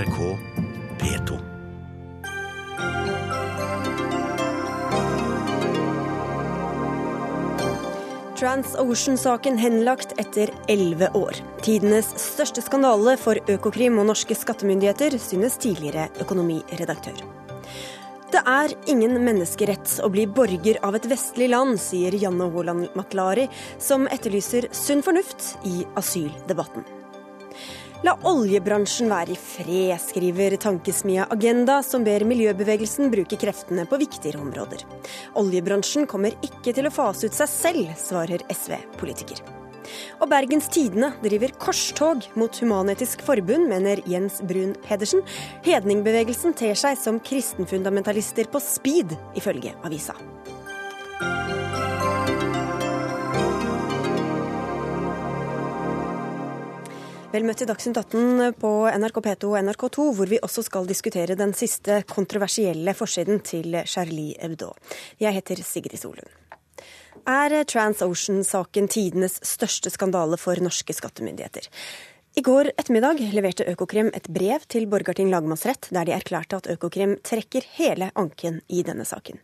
NRK P2. TransOcean-saken henlagt etter elleve år. Tidenes største skandale for Økokrim og norske skattemyndigheter, synes tidligere økonomiredaktør. Det er ingen menneskerett å bli borger av et vestlig land, sier Janne Haaland Matlari, som etterlyser sunn fornuft i asyldebatten. La oljebransjen være i fred, skriver tankesmia Agenda, som ber miljøbevegelsen bruke kreftene på viktigere områder. Oljebransjen kommer ikke til å fase ut seg selv, svarer SV-politiker. Og Bergens Tidende driver korstog mot Human-Etisk Forbund, mener Jens Brun Pedersen. Hedningbevegelsen ter seg som kristenfundamentalister på speed, ifølge avisa. Vel møtt til Dagsnytt 18 på NRK P2 og NRK2, hvor vi også skal diskutere den siste kontroversielle forsiden til Charlie Hebdo. Jeg heter Sigrid Solund. Er TransOcean-saken tidenes største skandale for norske skattemyndigheter? I går ettermiddag leverte Økokrim et brev til Borgarting lagmannsrett, der de erklærte at Økokrim trekker hele anken i denne saken.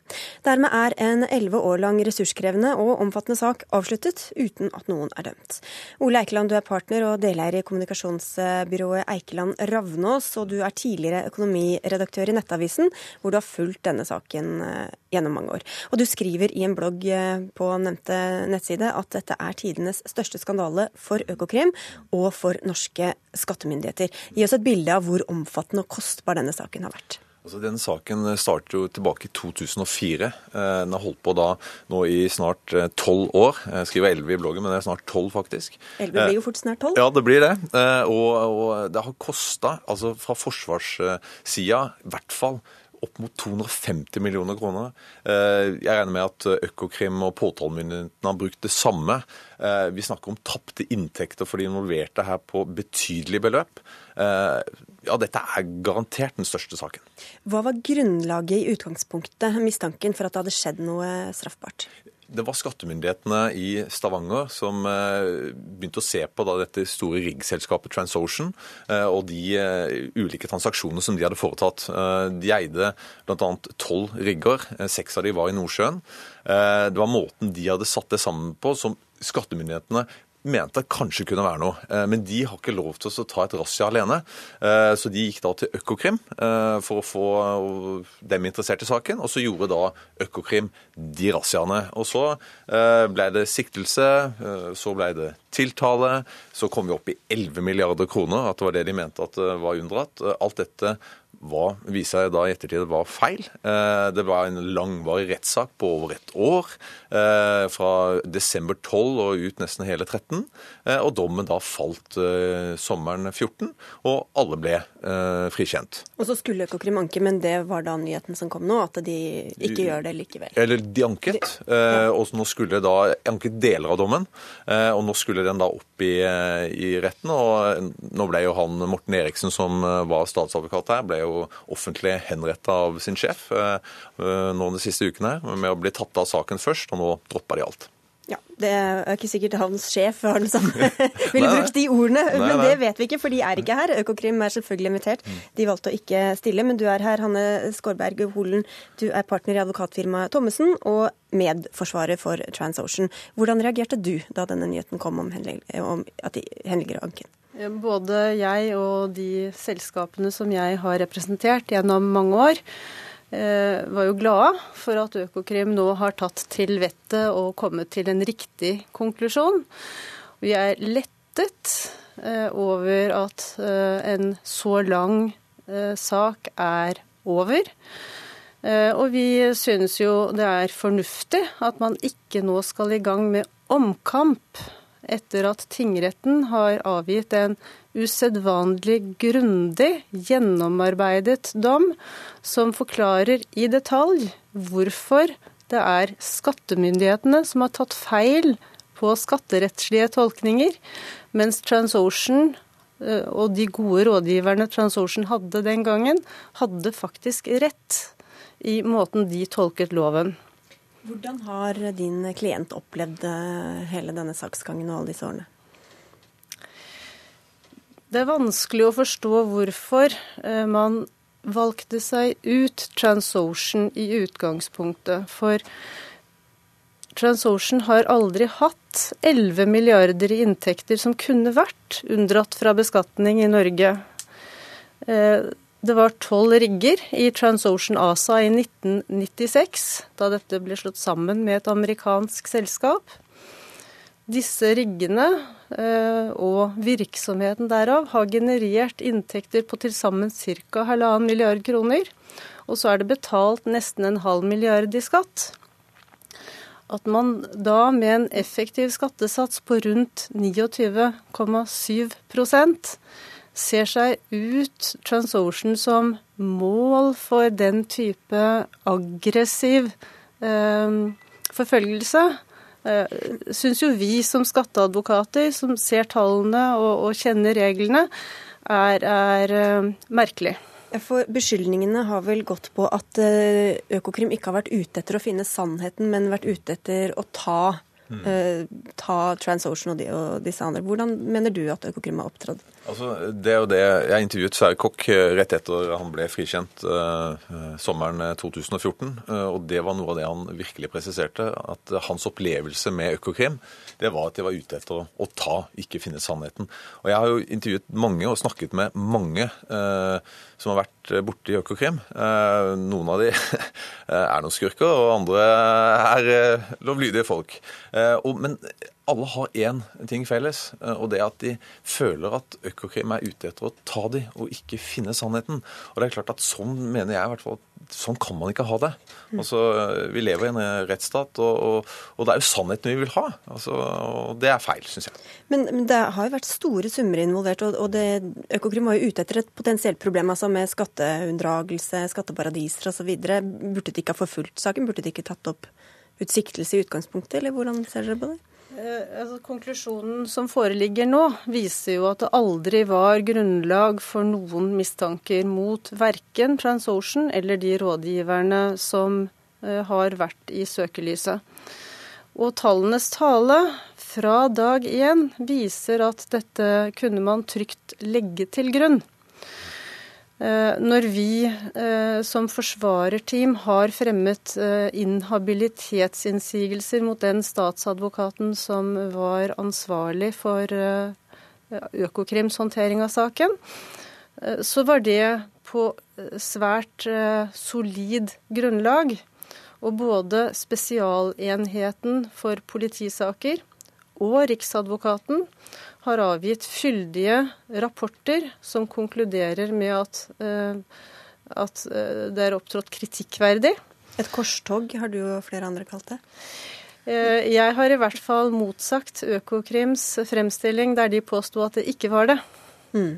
Dermed er en elleve år lang ressurskrevende og omfattende sak avsluttet, uten at noen er dømt. Ole Eikeland, du er partner og deleier i kommunikasjonsbyrået Eikeland Ravnås, og du er tidligere økonomiredaktør i Nettavisen, hvor du har fulgt denne saken eh, gjennom mange år. Og du skriver i en blogg eh, på nevnte nettside at dette er tidenes største skandale for Økokrim og for norske norske skattemyndigheter. Gi oss et bilde av hvor omfattende og kostbar denne saken har vært. Altså, denne saken startet jo tilbake i 2004. Eh, den har holdt på da nå i snart eh, tolv år. Jeg skriver elleve i bloggen, men det er snart tolv, faktisk. Elleve blir jo fort snart tolv. Ja, det blir det. Og, og det har kosta, altså fra forsvarssida, i hvert fall opp mot 250 millioner kroner. Jeg regner med at Økokrim og påtalemyndighetene har brukt det samme. Vi snakker om tapte inntekter for de involverte her på betydelige beløp. Ja, dette er garantert den største saken. Hva var grunnlaget i utgangspunktet, mistanken for at det hadde skjedd noe straffbart? Det var skattemyndighetene i Stavanger som begynte å se på dette store riggselskapet TransOcean og de ulike transaksjonene som de hadde foretatt. De eide bl.a. tolv rigger, seks av de var i Nordsjøen. Det var måten de hadde satt det sammen på som skattemyndighetene mente det kanskje kunne være noe. Men de har ikke lov til å ta et razzia alene. Så de gikk da til Økokrim for å få dem interessert i saken. Og så gjorde da Økokrim de razziaene. Og så ble det siktelse, så ble det tiltale. Så kom vi opp i 11 milliarder kroner, at det var det de mente at var unndratt. Alt dette var, viser jeg da i ettertid var feil. Det var en langvarig rettssak på over et år, fra desember 12 og ut nesten hele 13. Og dommen da falt sommeren 14, og alle ble frikjent. Og så skulle Økokrim anke, men det var da nyheten som kom nå, at de ikke de, gjør det likevel? Eller de anket, de, ja. og nå skulle da anket deler av dommen. Og nå skulle den da opp i, i retten, og nå ble jo han Morten Eriksen, som var statsadvokat her, ble jo offentlig henretta av sin sjef nå de siste ukene, med å bli tatt av saken først, og nå dropper de alt. Ja, Det er ikke sikkert hans sjef har den samme ville brukt de ordene, nei, men det vet vi ikke, for de er ikke her. Økokrim er selvfølgelig invitert. De valgte å ikke stille, men du er her, Hanne Skårberg Holen. Du er partner i advokatfirmaet Thommessen og medforsvarer for TransOcean. Hvordan reagerte du da denne nyheten kom om, om at de henlegger anken? Både jeg og de selskapene som jeg har representert gjennom mange år, var jo glade for at Økokrim nå har tatt til vettet og kommet til en riktig konklusjon. Vi er lettet over at en så lang sak er over. Og vi synes jo det er fornuftig at man ikke nå skal i gang med omkamp etter at tingretten har avgitt en usedvanlig grundig, gjennomarbeidet dom som forklarer i detalj hvorfor det er skattemyndighetene som har tatt feil på skatterettslige tolkninger, mens TransOcean og de gode rådgiverne TransOcean hadde den gangen, hadde faktisk rett i måten de tolket loven. Hvordan har din klient opplevd hele denne saksgangen og alle disse årene? Det er vanskelig å forstå hvorfor eh, man valgte seg ut Transocean i utgangspunktet. For Transocean har aldri hatt 11 milliarder i inntekter som kunne vært unndratt fra beskatning i Norge. Det var tolv rigger i Transocean ASA i 1996, da dette ble slått sammen med et amerikansk selskap. Disse riggene eh, og virksomheten derav har generert inntekter på til sammen ca. halvannen milliard kroner. Og så er det betalt nesten en halv milliard i skatt. At man da med en effektiv skattesats på rundt 29,7 ser seg ut Transocean som mål for den type aggressiv eh, forfølgelse, eh, syns jo vi som skatteadvokater, som ser tallene og, og kjenner reglene, er, er eh, merkelig. For Beskyldningene har vel gått på at eh, Økokrim ikke har vært ute etter å finne sannheten, men vært ute etter å ta Mm. ta TransOcean og, de, og, disse andre. Hvordan mener du at Økokrim har opptrådt? Altså, det er jo det. Jeg intervjuet Sverre Kokk eh, rett etter han ble frikjent uh, sommeren 2014. Uh, og det var noe av det han virkelig presiserte. At hans opplevelse med Økokrim det var at de var ute etter å, ta, ikke finne sannheten. Og jeg har jo intervjuet mange og snakket med mange uh, som har vært borte i Økokrim. Noen av de er noen skurker, og andre er lovlydige folk. Men alle har én ting felles, eh, og det er at de føler at Økokrim er ute etter å ta dem og ikke finne sannheten. Og det er klart at Sånn mener jeg i hvert fall sånn kan man ikke ha det. Mm. Altså, Vi lever i en rettsstat, og, og, og det er jo sannheten vi vil ha. Altså, og Det er feil, syns jeg. Men, men, det har jo vært store summer involvert, og, og det, Økokrim var jo ute etter et potensielt problem altså med skatteunndragelse, skatteparadiser osv. Burde de ikke ha forfulgt saken? Burde de ikke tatt opp utsiktelse i utgangspunktet, eller hvordan ser dere på det? Eh, altså, konklusjonen som foreligger nå, viser jo at det aldri var grunnlag for noen mistanker mot verken TransOcean eller de rådgiverne som eh, har vært i søkelyset. Og tallenes tale fra dag én viser at dette kunne man trygt legge til grunn. Eh, når vi eh, som forsvarerteam har fremmet eh, inhabilitetsinnsigelser mot den statsadvokaten som var ansvarlig for Økokrims håndtering av saken, så var det på svært solid grunnlag. Og både Spesialenheten for politisaker og Riksadvokaten har avgitt fyldige rapporter som konkluderer med at, uh, at uh, det er opptrådt kritikkverdig. Et korstog har du og flere andre kalt det? Uh, jeg har i hvert fall motsagt Økokrims fremstilling der de påsto at det ikke var det. Mm.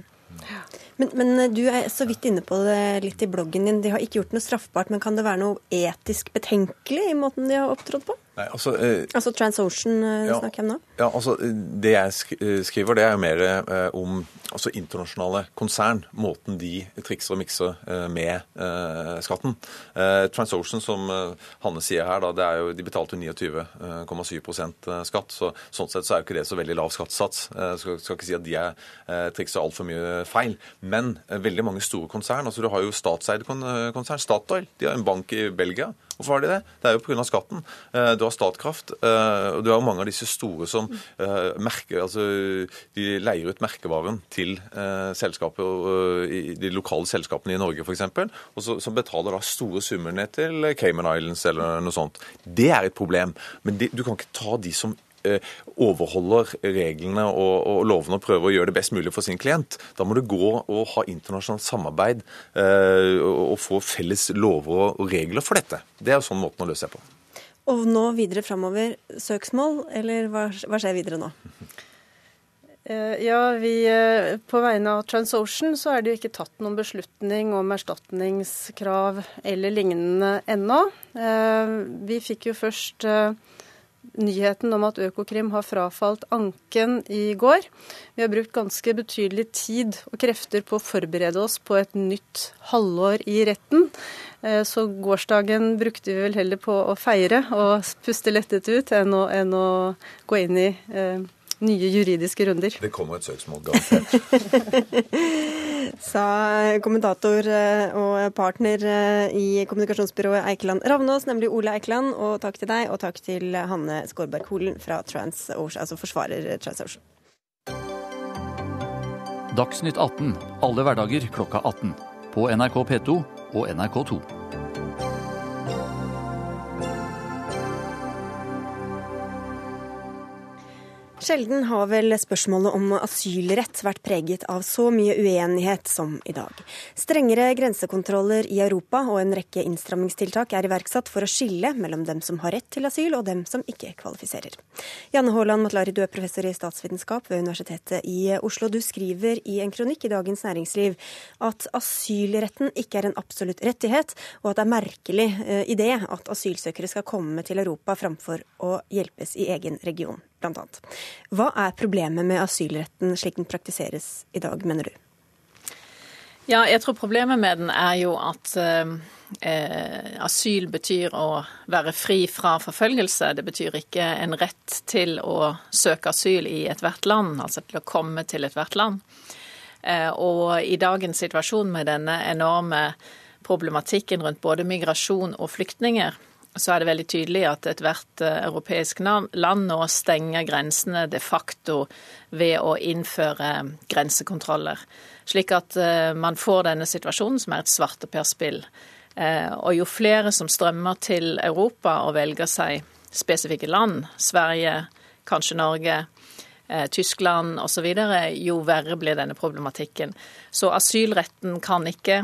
Men, men, du er så vidt inne på det litt i bloggen din. De har ikke gjort noe straffbart, men kan det være noe etisk betenkelig i måten de har opptrådt på? Nei, altså, eh, altså TransOcean eh, ja, snakker jeg om nå? Ja, altså Det jeg eh, skriver, det er jo mer eh, om altså, internasjonale konsern. Måten de trikser og mikser eh, med eh, skatten. TransOcean, som Hanne sier her, da, jo, de betalte 29,7% skatt. så Sånn sett så er jo ikke det så veldig lav skattesats. Skal, skal ikke si at de er, trikser altfor mye feil. Men veldig mange store konsern. altså Du har jo statseide konsern. Statoil, de har en bank i Belgia. Hvorfor har de det? Det er jo pga. skatten. Eh, du har Statkraft, eh, og du har mange av disse store som eh, merker, altså, de leier ut merkevaren til selskaper, de lokale selskapene i Norge f.eks., og så, som betaler da store summer ned til Cayman Islands eller noe sånt. Det er et problem. Men de, du kan ikke ta de som Eh, overholder reglene og, og, lovene og prøver å gjøre det best mulig for sin klient. Da må du gå og ha internasjonalt samarbeid eh, og, og få felles lover og regler for dette. Det er sånn måten å løse det på. Og nå videre framover søksmål, eller hva, hva skjer videre nå? Eh, ja, vi, På vegne av TransOcean så er det jo ikke tatt noen beslutning om erstatningskrav eller lignende ennå. Vi fikk jo først nyheten om at Økokrim har frafalt anken i går. Vi har brukt ganske betydelig tid og krefter på å forberede oss på et nytt halvår i retten. Eh, så gårsdagen brukte vi vel heller på å feire og puste lettet ut enn å, enn å gå inn i eh, nye juridiske runder. Det kommer et søksmål, garantert. Sa kommentator eh, og partner eh, i kommunikasjonsbyrået Eikeland Ravnås, nemlig Ole Eikeland. Og takk til deg, og takk til Hanne Skårberg Holen fra TransOcean, altså forsvarer TransOcean. Dagsnytt 18 alle hverdager klokka 18. På NRK P2 og NRK2. Sjelden har vel spørsmålet om asylrett vært preget av så mye uenighet som i dag. Strengere grensekontroller i Europa og en rekke innstrammingstiltak er iverksatt for å skille mellom dem som har rett til asyl og dem som ikke kvalifiserer. Janne Haaland Matlari, du er professor i statsvitenskap ved Universitetet i Oslo. Du skriver i en kronikk i Dagens Næringsliv at asylretten ikke er en absolutt rettighet, og at det er merkelig i idé at asylsøkere skal komme til Europa framfor å hjelpes i egen region bl.a. Hva er problemet med asylretten slik den praktiseres i dag, mener du? Ja, jeg tror problemet med den er jo at eh, eh, asyl betyr å være fri fra forfølgelse. Det betyr ikke en rett til å søke asyl i ethvert land, altså til å komme til ethvert land. Eh, og i dagens situasjon med denne enorme problematikken rundt både migrasjon og flyktninger, så er det veldig tydelig at ethvert eh, europeisk land nå stenger grensene de facto ved å innføre grensekontroller. Slik at eh, man får denne situasjonen som er et svarteperspill. Eh, og jo flere som strømmer til Europa og velger seg spesifikke land, Sverige, kanskje Norge, Tyskland osv., jo verre blir denne problematikken. Så asylretten kan ikke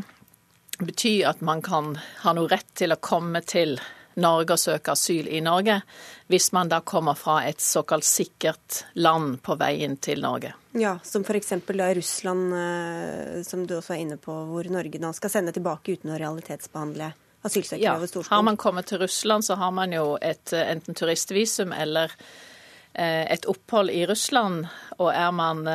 bety at man kan ha noe rett til å komme til Norge og søke asyl i Norge, hvis man da kommer fra et såkalt sikkert land på veien til Norge. Ja, som f.eks. Russland, eh, som du også er inne på, hvor Norge da skal sende tilbake uten å realitetsbehandle asylsøkere ja, over Storskog. Har man kommet til Russland, så har man jo et eh, enten turistvisum eller eh, et opphold i Russland. Og er man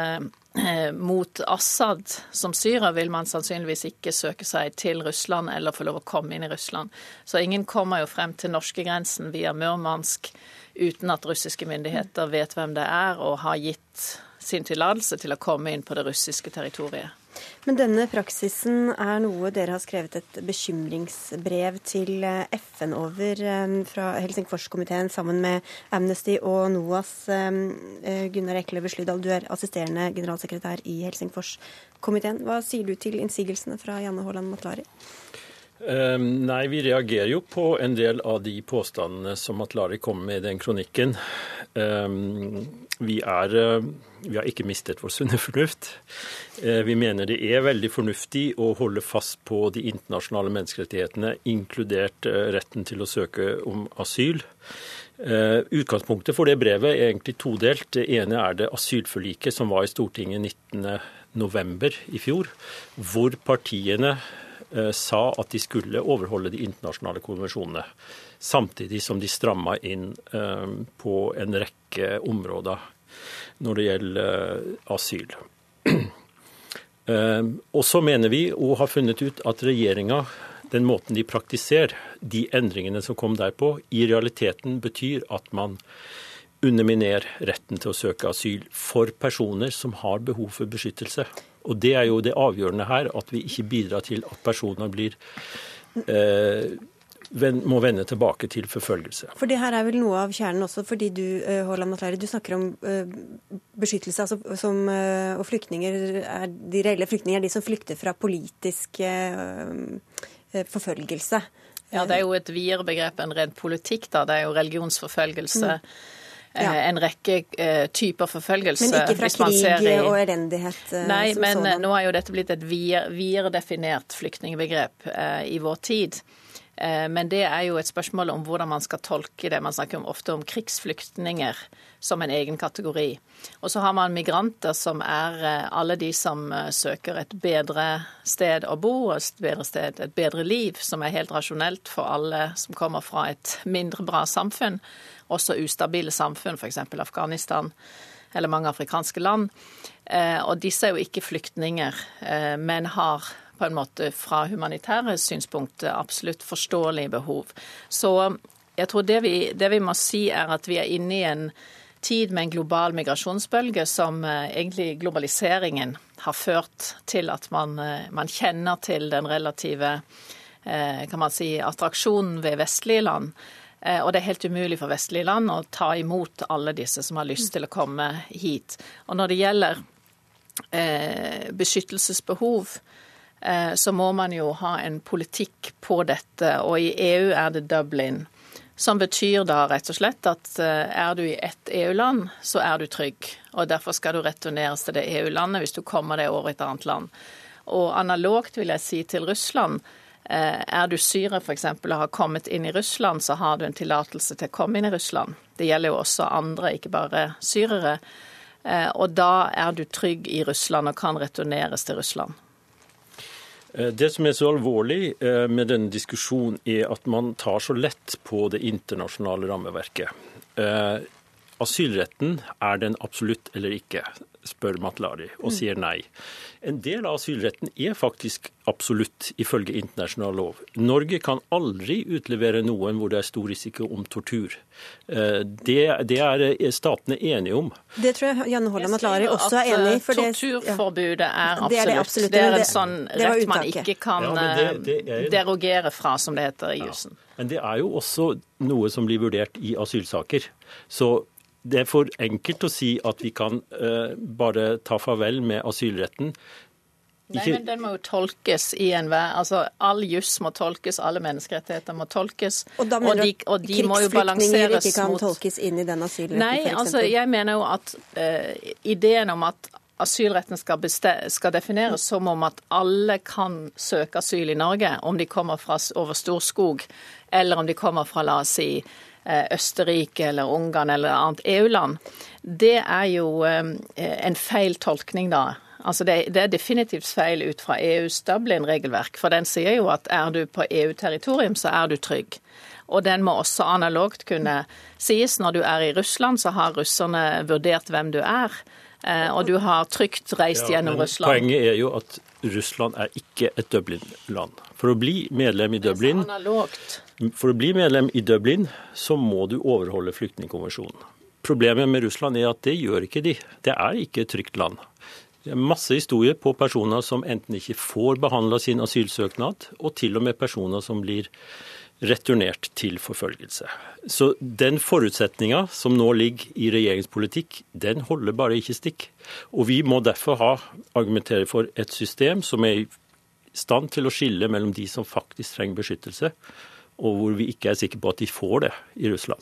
mot Assad som syrer, vil man sannsynligvis ikke søke seg til Russland eller få lov å komme inn i Russland. Så ingen kommer jo frem til norskegrensen via Murmansk uten at russiske myndigheter vet hvem det er og har gitt sin tillatelse til å komme inn på det russiske territoriet. Men denne praksisen er noe dere har skrevet et bekymringsbrev til eh, FN over eh, fra Helsingforskomiteen sammen med Amnesty og NOAS. Eh, Gunnar Ekle Beslydal, du er assisterende generalsekretær i Helsingforskomiteen. Hva sier du til innsigelsene fra Janne Haaland Matlari? Um, nei, vi reagerer jo på en del av de påstandene som Matlari kom med i den kronikken. Um, vi, er, vi har ikke mistet vår sunne fornuft. Uh, vi mener det er veldig fornuftig å holde fast på de internasjonale menneskerettighetene, inkludert uh, retten til å søke om asyl. Utgangspunktet for det brevet er egentlig todelt. Det ene er det asylforliket som var i Stortinget 19.11. i fjor, hvor partiene Eh, sa at de skulle overholde de internasjonale konvensjonene. Samtidig som de stramma inn eh, på en rekke områder når det gjelder eh, asyl. Og så mener vi, og har funnet ut, at regjeringa, den måten de praktiserer de endringene som kom derpå, i realiteten betyr at man underminerer retten til å søke asyl for personer som har behov for beskyttelse. Og Det er jo det avgjørende her, at vi ikke bidrar til at personer blir eh, må vende tilbake til forfølgelse. For det her er vel noe av kjernen også, fordi du Håland eh, du snakker om uh, beskyttelse altså, som, uh, og flyktninger er, de reelle flyktninger er de som flykter fra politisk forfølgelse. Ja, det er jo et videre begrep enn rent politikk, da. Det er jo religionsforfølgelse. Mm ja. Eh, en rekke eh, typer forfølgelse. Men ikke fra krig i... og elendighet? Eh, Nei, men sånn. nå har jo dette blitt et videre definert flyktningbegrep i vår tid. Men det er jo et spørsmål om hvordan man skal tolke det. Man snakker ofte om krigsflyktninger som en egen kategori. Og så har man migranter, som er alle de som søker et bedre sted å bo, et bedre sted, et bedre liv, som er helt rasjonelt for alle som kommer fra et mindre bra samfunn også ustabile samfunn, f.eks. Afghanistan eller mange afrikanske land. Eh, og disse er jo ikke flyktninger, eh, men har på en måte fra humanitære synspunkt absolutt forståelige behov. Så jeg tror det vi, det vi må si er at vi er inne i en tid med en global migrasjonsbølge som egentlig globaliseringen har ført til at man, man kjenner til den relative kan man si, attraksjonen ved vestlige land. Og det er helt umulig for vestlige land å ta imot alle disse som har lyst til å komme hit. Og når det gjelder beskyttelsesbehov, Eh, så må man jo ha en politikk på dette. Og i EU er det Dublin. Som betyr da rett og slett at eh, er du i ett EU-land, så er du trygg. Og derfor skal du returneres til det EU-landet hvis du kommer deg over et annet land. Og analogt vil jeg si til Russland. Eh, er du syrer f.eks. og har kommet inn i Russland, så har du en tillatelse til å komme inn i Russland. Det gjelder jo også andre, ikke bare syrere. Og da er du trygg i Russland og kan returneres til Russland. Eh, det som er så alvorlig eh, med denne diskusjonen, er at man tar så lett på det internasjonale rammeverket. Eh, asylretten, er den absolutt eller ikke? spør Matlari, og sier nei. En del av asylretten er faktisk absolutt, ifølge internasjonal lov. Norge kan aldri utlevere noen hvor det er stor risiko om tortur. Det, det er statene enige om. Det tror jeg Janne Holland Matlari også er enig i. Torturforbudet er absolutt. Det er, det absolutt. Det er en sånn rett man ikke kan ja, det, er, derogere fra, som det heter i jussen. Ja. Men det er jo også noe som blir vurdert i asylsaker. Så det er for enkelt å si at vi kan uh, bare ta farvel med asylretten. Nei, men den må jo tolkes i enhver altså All juss må tolkes, alle menneskerettigheter må tolkes. Og da mener og de, og de må jo balanseres ikke kan mot... tolkes inn i den asylretten, Nei, altså jeg mener jo at uh, ideen om at asylretten skal, skal, defineres som om at alle kan søke asyl i Norge, om de kommer fra over Storskog, eller om de kommer fra, la oss si, Østerrike eller Ungarn eller annet EU-land, det er jo eh, en feil tolkning da. Altså det, det, er definitivt feil ut fra EUs Dublin-regelverk. For den sier jo at er du på EU-territorium, så er du trygg. Og den må også analogt kunne sies. Når du er i Russland, så har russerne vurdert hvem du er. Eh, og du har trygt reist ja, gjennom Russland. Poenget er jo at Russland er ikke et Dublin-land. For å bli medlem i Dublin For å bli medlem i Dublin, så må du overholde flyktningkonvensjonen. Problemet med Russland er at det gjør ikke de. Det er ikke et trygt land. Det er masse historier på personer som enten ikke får behandla sin asylsøknad, og til og med personer som blir returnert til forfølgelse. Så den forutsetninga som nå ligger i regjeringspolitikk, den holder bare ikke stikk. Og vi må derfor ha, argumentere for et system som er i stand til å skille mellom de som faktisk trenger beskyttelse, og hvor vi ikke er sikre på at de får det i Russland.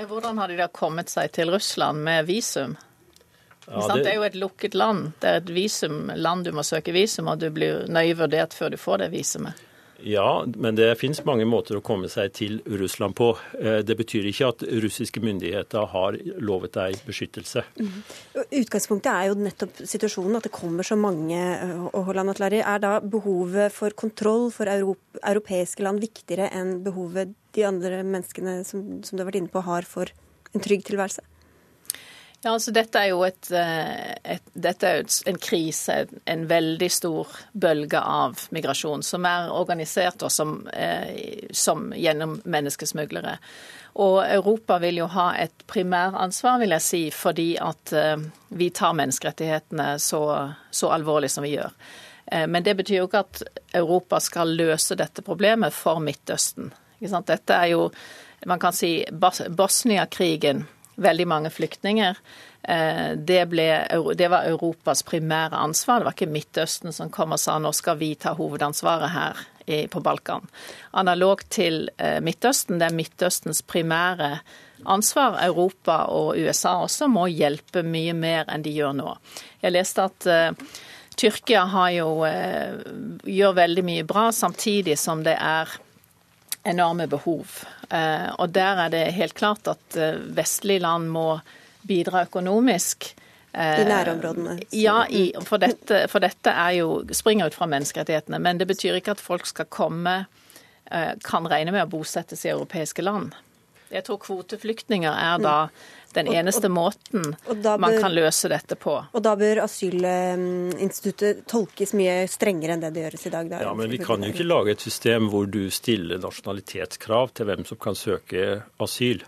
Hvordan har de da kommet seg til Russland med visum? Ja, det... det... er jo et lukket land. Det er et visumland du må søke visum, og du blir nøye vurdert før du får det visumet. Ja, men det finnes mange måter å komme seg til Russland på. Eh, det betyr ikke at russiske myndigheter har lovet deg beskyttelse. Mm. Utgangspunktet er jo nettopp situasjonen, at det kommer så mange. Eh, Holland Atlari, Er da behovet for kontroll for europeiske land viktigere enn behovet de andre menneskene som, som du har vært inne på, har for en trygg tilværelse? Ja, altså Dette er jo et, eh, et, dette er en krise, en veldig stor bølge av migrasjon, som er organisert som, eh, som gjennom menneskesmuglere. Og Europa vil jo ha et primæransvar, vil jeg si, fordi at eh, vi tar menneskerettighetene så, så alvorlig som vi gjør. Men det betyr jo ikke at Europa skal løse dette problemet for Midtøsten. Dette er jo, man kan si, Bosnia-krigen veldig mange flyktninger. Eh, det, ble, det, var Europas primære ansvar. Det var ikke Midtøsten som kom og sa nå skal vi ta hovedansvaret her på Balkan. Analogt til eh, Midtøsten, det er Midtøstens primære ansvar. Europa og USA også må hjelpe mye mer enn de gjør nå. Jeg leste at uh, Tyrkia jo, gjør veldig mye bra, samtidig som det er enorme behov. Eh, og der er det helt klart at eh, vestlige land må bidra økonomisk. I nærområdene? Ja, i, for, dette, for, dette, jo, springer ut fra menneskerettighetene. Men det betyr ikke at folk skal komme, eh, kan regne med å bosettes i europeiske land. Jeg tror kvoteflyktninger er da den eneste måten bør, man kan løse dette på. Og da bør asylinstituttet tolkes mye strengere enn det det gjøres i dag? ja, men vi kan jo ikke lage et system hvor du stiller nasjonalitetskrav til hvem som kan søke asyl.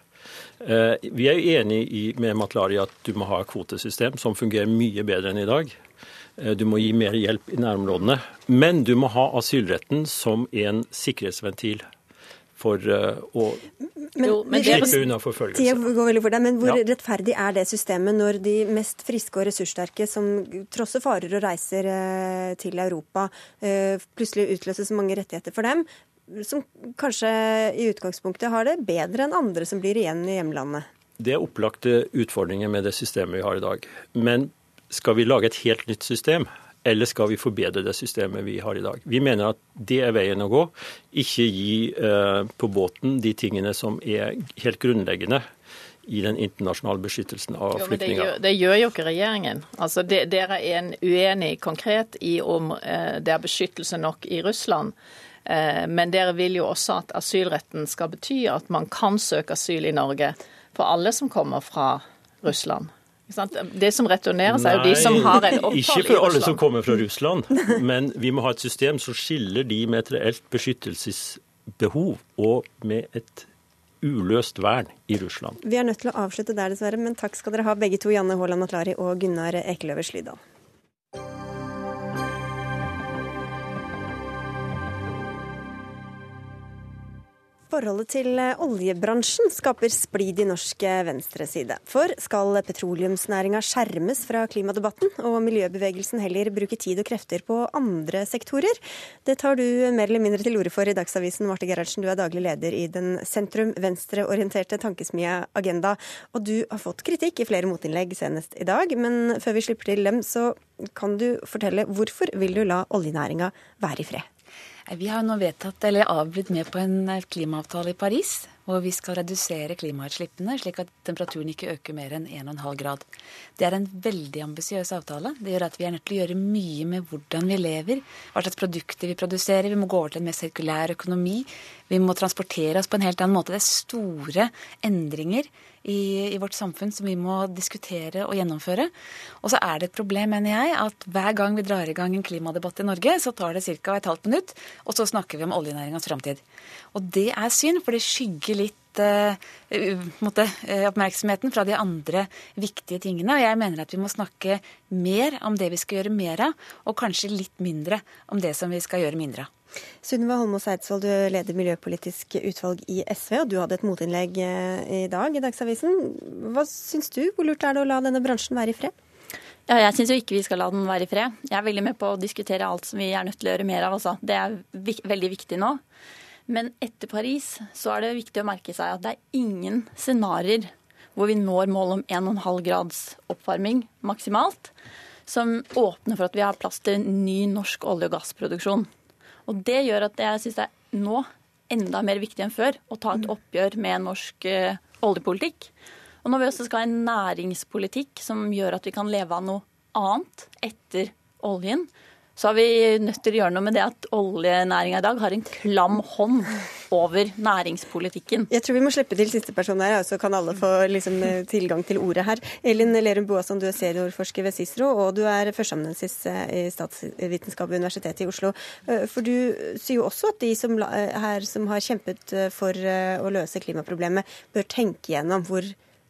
Eh, vi er jo enig med Matlari at du må ha et kvotesystem som fungerer mye bedre enn i dag. Eh, du må gi mer hjelp i nærområdene. Men du må ha asylretten som en sikkerhetsventil for uh, å men, jo, men slippe unna forfølgelse. Deg, men hvor ja. rettferdig er det systemet når de mest friske og ressurssterke, som trosser farer og reiser uh, til Europa, plutselig utløser så mange rettigheter for dem, som kanskje i utgangspunktet har det bedre enn andre som blir igjen i hjemlandet? Det er opplagte utfordringer med det systemet vi har i dag. Men skal vi lage et helt nytt system, eller skal vi forbedre det systemet vi har i dag? Vi mener at det er veien å gå. Ikke gi eh, på båten de tingene som er helt grunnleggende i den internasjonale beskyttelsen av flyktninger. Det, det, gjør jo ikke regjeringen. Altså, det, dere er uenig konkret i om eh, det er beskyttelse nok i Russland. Eh, men dere vil jo også at asylretten skal bety at man kan søke asyl i Norge for alle som kommer fra Russland. Det som returneres, er jo de som har en opphold i Russland. Ikke for alle som kommer fra Russland, men vi må ha et system som skiller de med et reelt beskyttelsesbehov og med et uløst vern i Russland. Vi er nødt til å avslutte der, dessverre, men takk skal dere ha begge to, Janne Haaland Atlari og Gunnar Ekeløver Slydal. Forholdet til eh, oljebransjen skaper splid i norsk eh, venstreside. For skal petroleumsnæringa skjermes fra klimadebatten, og miljøbevegelsen heller bruke tid og krefter på andre sektorer? Det tar du mer eller mindre til orde for i Dagsavisen, Marte Gerhardsen. Du er daglig leder i den sentrum-venstreorienterte tankesmia Agenda. Og du har fått kritikk i flere motinnlegg senest i dag. Men før vi slipper til dem, så kan du fortelle hvorfor vil du la oljenæringa være i fred? Vi har nå vedtatt, eller avblitt med på en eh, klimaavtale i Paris, hvor vi skal redusere klimautslippene slik at temperaturen ikke øker mer enn 1,5 grad. Det er en veldig ambisiøs avtale. Det gjør at vi er nødt til å gjøre mye med hvordan vi lever, hva slags produkter vi produserer. Vi må gå over til en mer sirkulær økonomi. Vi må transportere oss på en helt annen måte. Det er store endringer i, i, vårt samfunn som vi må diskutere og gjennomføre. Og så er det et problem, mener jeg, at hver gang vi drar i gang en klimadebatt i Norge, så tar det ca. et halvt minutt, og så snakker vi om oljenæringas framtid. Og det er synd, for det skygger måtte, uh, oppmerksomheten fra de andre viktige tingene. Og jeg mener at vi må snakke mer om det vi skal gjøre mer av, og kanskje litt mindre om det som vi skal gjøre mindre av. Sunniva Holmås Eidsvoll, du leder miljøpolitisk utvalg i SV, og du hadde et motinnlegg eh, i dag i Dagsavisen. Hva syns du, hvor lurt er det å la denne bransjen være i fred? Ja, jeg syns jo ikke vi skal la den være i fred. Jeg er veldig med på å diskutere alt som vi er nødt til å gjøre mer av. Også. Det er veldig viktig nå. Men etter Paris så er det viktig å merke seg at det er ingen scenarioer hvor vi når målet om 1,5 grads oppvarming maksimalt, som åpner for at vi har plass til ny norsk olje- og gassproduksjon. Og det gjør at jeg syns det er nå enda mer viktig enn før å ta et mm. oppgjør med norsk uh, oljepolitikk. Og når vi også skal ha en næringspolitikk som gjør at vi kan leve av noe annet etter oljen, så er vi nødt til å gjøre noe med det at oljenæringa i dag har en klam hånd over næringspolitikken. Jeg tror vi må slippe til siste person her, så kan alle få liksom, eh, tilgang til ordet her. Elin Lerum Boasson, du er seniorforsker ved CICERO, og du er førsteamanuensis eh, i statsvitenskap ved Universitetet i Oslo. Eh, for du sier jo også at de som, her som har kjempet for å løse klimaproblemet, bør tenke gjennom hvor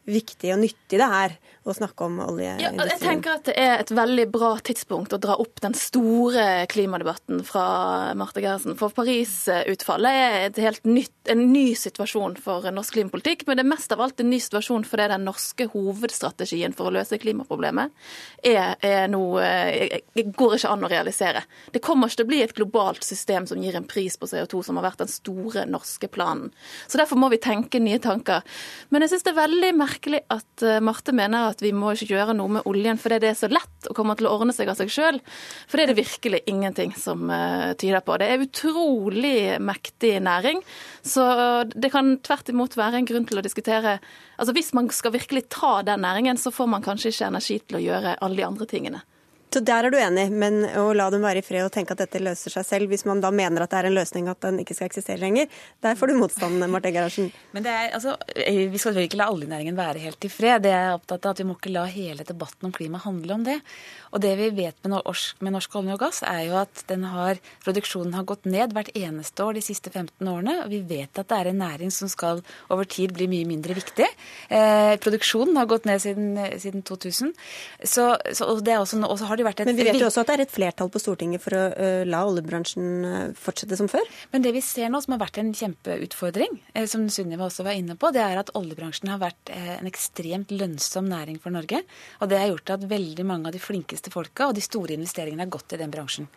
viktig og nyttig det er å snakke om oljeindustrien. Ja, jeg tenker at Det er et veldig bra tidspunkt å dra opp den store klimadebatten fra Marte Gerhardsen. For Paris-utfallet er et helt nytt, en ny situasjon for norsk klimapolitikk. Men det er mest av alt en ny situasjon fordi den norske hovedstrategien for å løse klimaproblemet er, er noe går ikke an å realisere. Det kommer ikke til å bli et globalt system som gir en pris på CO2, som har vært den store norske planen. Så Derfor må vi tenke nye tanker. Men jeg syns det er veldig merkelig at eh, Marte mener at vi må ikke gjøre noe med oljen fordi det er så lett og kommer til å ordne seg av seg sjøl. For det er det virkelig ingenting som uh, tyder på. Det er utrolig mektig næring. Så det kan tvert imot være en grunn til å diskutere Altså Hvis man skal virkelig ta den næringen, så får man kanskje ikke energi til å gjøre alle de andre tingene. Så der er du enig, men å la dem være i fred og tenke at dette løser seg selv, hvis man da mener at det er en løsning at den ikke skal eksistere lenger, der får du motstand, Marte Gerhardsen. Men er, altså, Vi skal ikke la oljenæringen være helt i fred. Det er jeg opptatt av at Vi må ikke la hele debatten om klima handle om det. Og det vi vet med norsk, med norsk olje og gass, er jo at har, produksjonen har gått ned hvert eneste år de siste 15 årene. Og vi vet at det er en næring som skal over tid bli mye mindre viktig. Eh, produksjonen har gått ned siden, siden 2000. Så, så, og også, også har det vært et Men vi vet jo også at det er et flertall på Stortinget for å la oljebransjen fortsette som før? Men det vi ser nå, som har vært en kjempeutfordring, som Sunniva også var inne på, det er at oljebransjen har vært en ekstremt lønnsom næring for Norge. Og det har gjort at veldig mange av de flinkeste flinkeste folka, og de store investeringene har gått i den bransjen.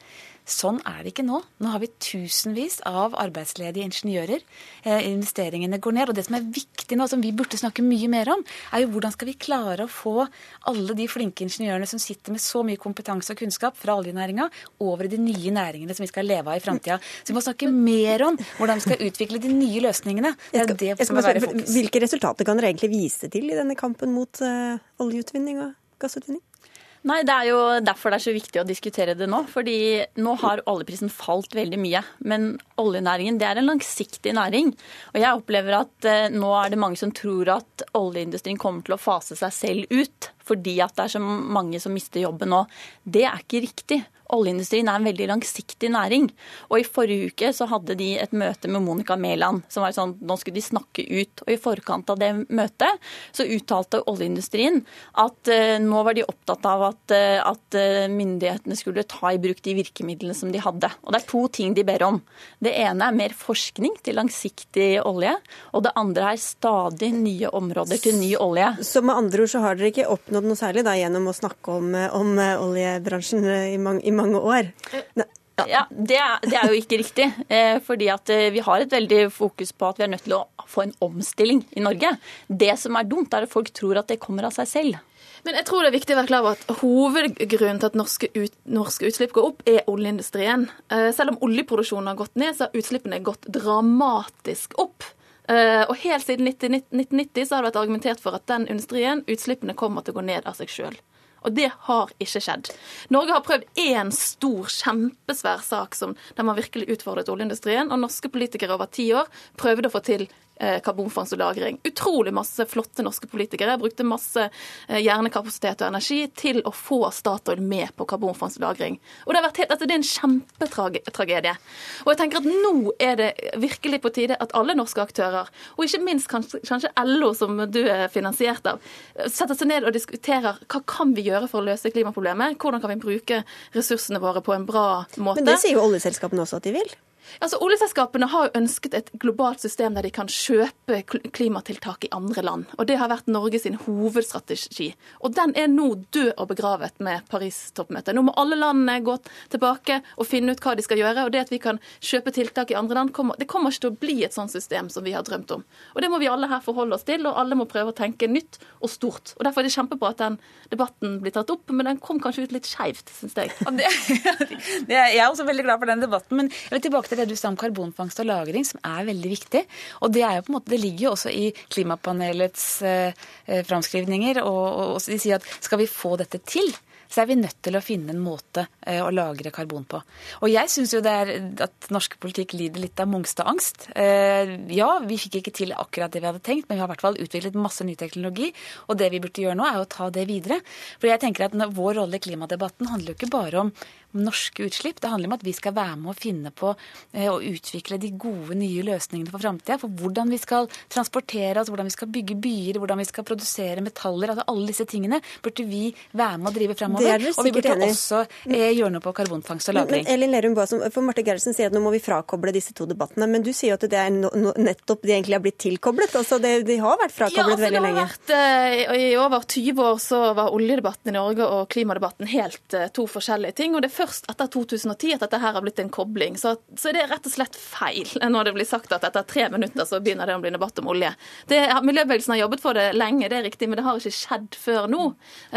Sånn er det ikke nå. Nå har vi tusenvis av arbeidsledige ingeniører. Eh, investeringene går ned. Og det som er viktig nå, som vi burde snakke mye mer om, er jo hvordan skal vi klare å få alle de flinke ingeniørene som sitter med så mye kompetanse og kunnskap fra oljenæringa, over i de nye næringene som vi skal leve av i framtida. Så vi må snakke mer om hvordan vi skal utvikle de nye løsningene. Det er det som må være fokus. Hvilke resultater kan dere egentlig vise til i denne kampen mot uh, oljeutvinning og gassutvinning? Nei, Det er jo derfor det er så viktig å diskutere det nå. fordi nå har oljeprisen falt veldig mye. Men oljenæringen det er en langsiktig næring. Og jeg opplever at eh, nå er det mange som tror at oljeindustrien kommer til å fase seg selv ut fordi at det er så mange som mister jobben nå. Det er ikke riktig. Oljeindustrien er en veldig langsiktig næring. Og i forrige uke så hadde de et møte med Monica Mæland, som var sånn nå skulle de snakke ut. Og i forkant av det møtet så uttalte oljeindustrien at uh, nå var de opptatt av at, uh, at uh, myndighetene skulle ta i bruk de virkemidlene som de hadde. Og det er to ting de ber om. Det ene er mer forskning til langsiktig olje, og det andre er stadig nye områder til ny olje. Så med andre ord så har dere ikke oppnådd noe særlig da gjennom å snakke om, om oljebransjen i mange, i mange år. Ne ja, det er, det er, jo ikke riktig. Eh, fordi at eh, Vi har et veldig fokus på at vi er nødt til å få en omstilling i Norge. Det som er dumt, er at folk tror at det kommer av seg selv. Men jeg tror det er viktig å være klar over at hovedgrunnen til at norske, ut, norske utslipp går opp, er oljeindustrien. Eh, selv om oljeproduksjonen har gått ned, så har utslippene gått dramatisk opp. Og Helt siden 1990 så har det vært argumentert for at den industrien, utslippene kommer til å gå ned av seg sjøl. Og det har ikke skjedd. Norge har prøvd én stor, kjempesvær sak som, der man virkelig utfordret oljeindustrien, og norske politikere over ti år prøvde å få til Eh, karbonfangst og -lagring. Utrolig masse flotte norske politikere brukte masse eh, hjernekapasitet og energi til å få Statoil med på karbonfangst og -lagring. Og det, har vært helt, altså det er en kjempetragedie. Og jeg tenker at nå er det virkelig på tide at alle norske aktører, og ikke minst kanskje, kanskje LO, som du er finansiert av, setter seg ned og diskuterer hva kan vi gjøre for å løse klimaproblemet? Hvordan kan vi bruke ressursene våre på en bra måte? Men det sier jo oljeselskapene også at de vil? Altså, Oljeselskapene har jo ønsket et globalt system der de kan kjøpe klimatiltak i andre land. Og Det har vært Norges hovedstrategi. Og Den er nå død og begravet med Paris-toppmøtet. Nå må alle landene gå tilbake og finne ut hva de skal gjøre. Og det at vi kan kjøpe tiltak i andre land, kommer, det kommer ikke til å bli et sånt system som vi har drømt om. Og Det må vi alle her forholde oss til, og alle må prøve å tenke nytt og stort. Og Derfor er det kjempebra at den debatten blir tatt opp, men den kom kanskje ut litt skeivt, syns jeg. jeg er også veldig glad for den debatten, men jeg vil tilbake til til om karbonfangst og -lagring, som er veldig viktig. Og det, er jo på en måte, det ligger jo også i klimapanelets eh, framskrivninger. Og, Og, og, de sier at skal vi få dette til, så er vi nødt til å finne en måte eh, å lagre karbon på. Og jeg syns jo det er at norsk politikk lider litt av Mongstad-angst. Eh, ja, vi fikk ikke til akkurat det vi hadde tenkt, men vi har i hvert fall utviklet masse ny teknologi. Og det vi burde gjøre nå, er å ta det videre. For jeg tenker at vår rolle i klimadebatten handler jo ikke bare om norske utslipp. Det handler om at vi skal være med å finne på å og utvikle de gode, nye løsningene for framtida. For hvordan vi skal transportere oss, hvordan vi skal bygge byer, hvordan vi skal produsere metaller. altså Alle disse tingene burde vi være med å drive framover. Og vi burde enig. også eh, gjøre noe på karbonfangst og lagring. Men, men Elin Lerum for Marte Gerhardsen sier at nå må vi frakoble disse to debattene. Men du sier jo at det er no, no, nettopp de egentlig har blitt tilkoblet. altså det, De har vært frakoblet ja, altså, veldig lenge. Vært, uh, I over 20 år så var oljedebatten i Norge og klimadebatten helt uh, to forskjellige ting. og det er først etter 2010 at dette her har blitt en kobling. Så, så det er rett og slett feil når det blir sagt at etter tre minutter så begynner det å bli debatt om olje. Det, miljøbevegelsen har jobbet for det lenge, det er riktig, men det har ikke skjedd før nå.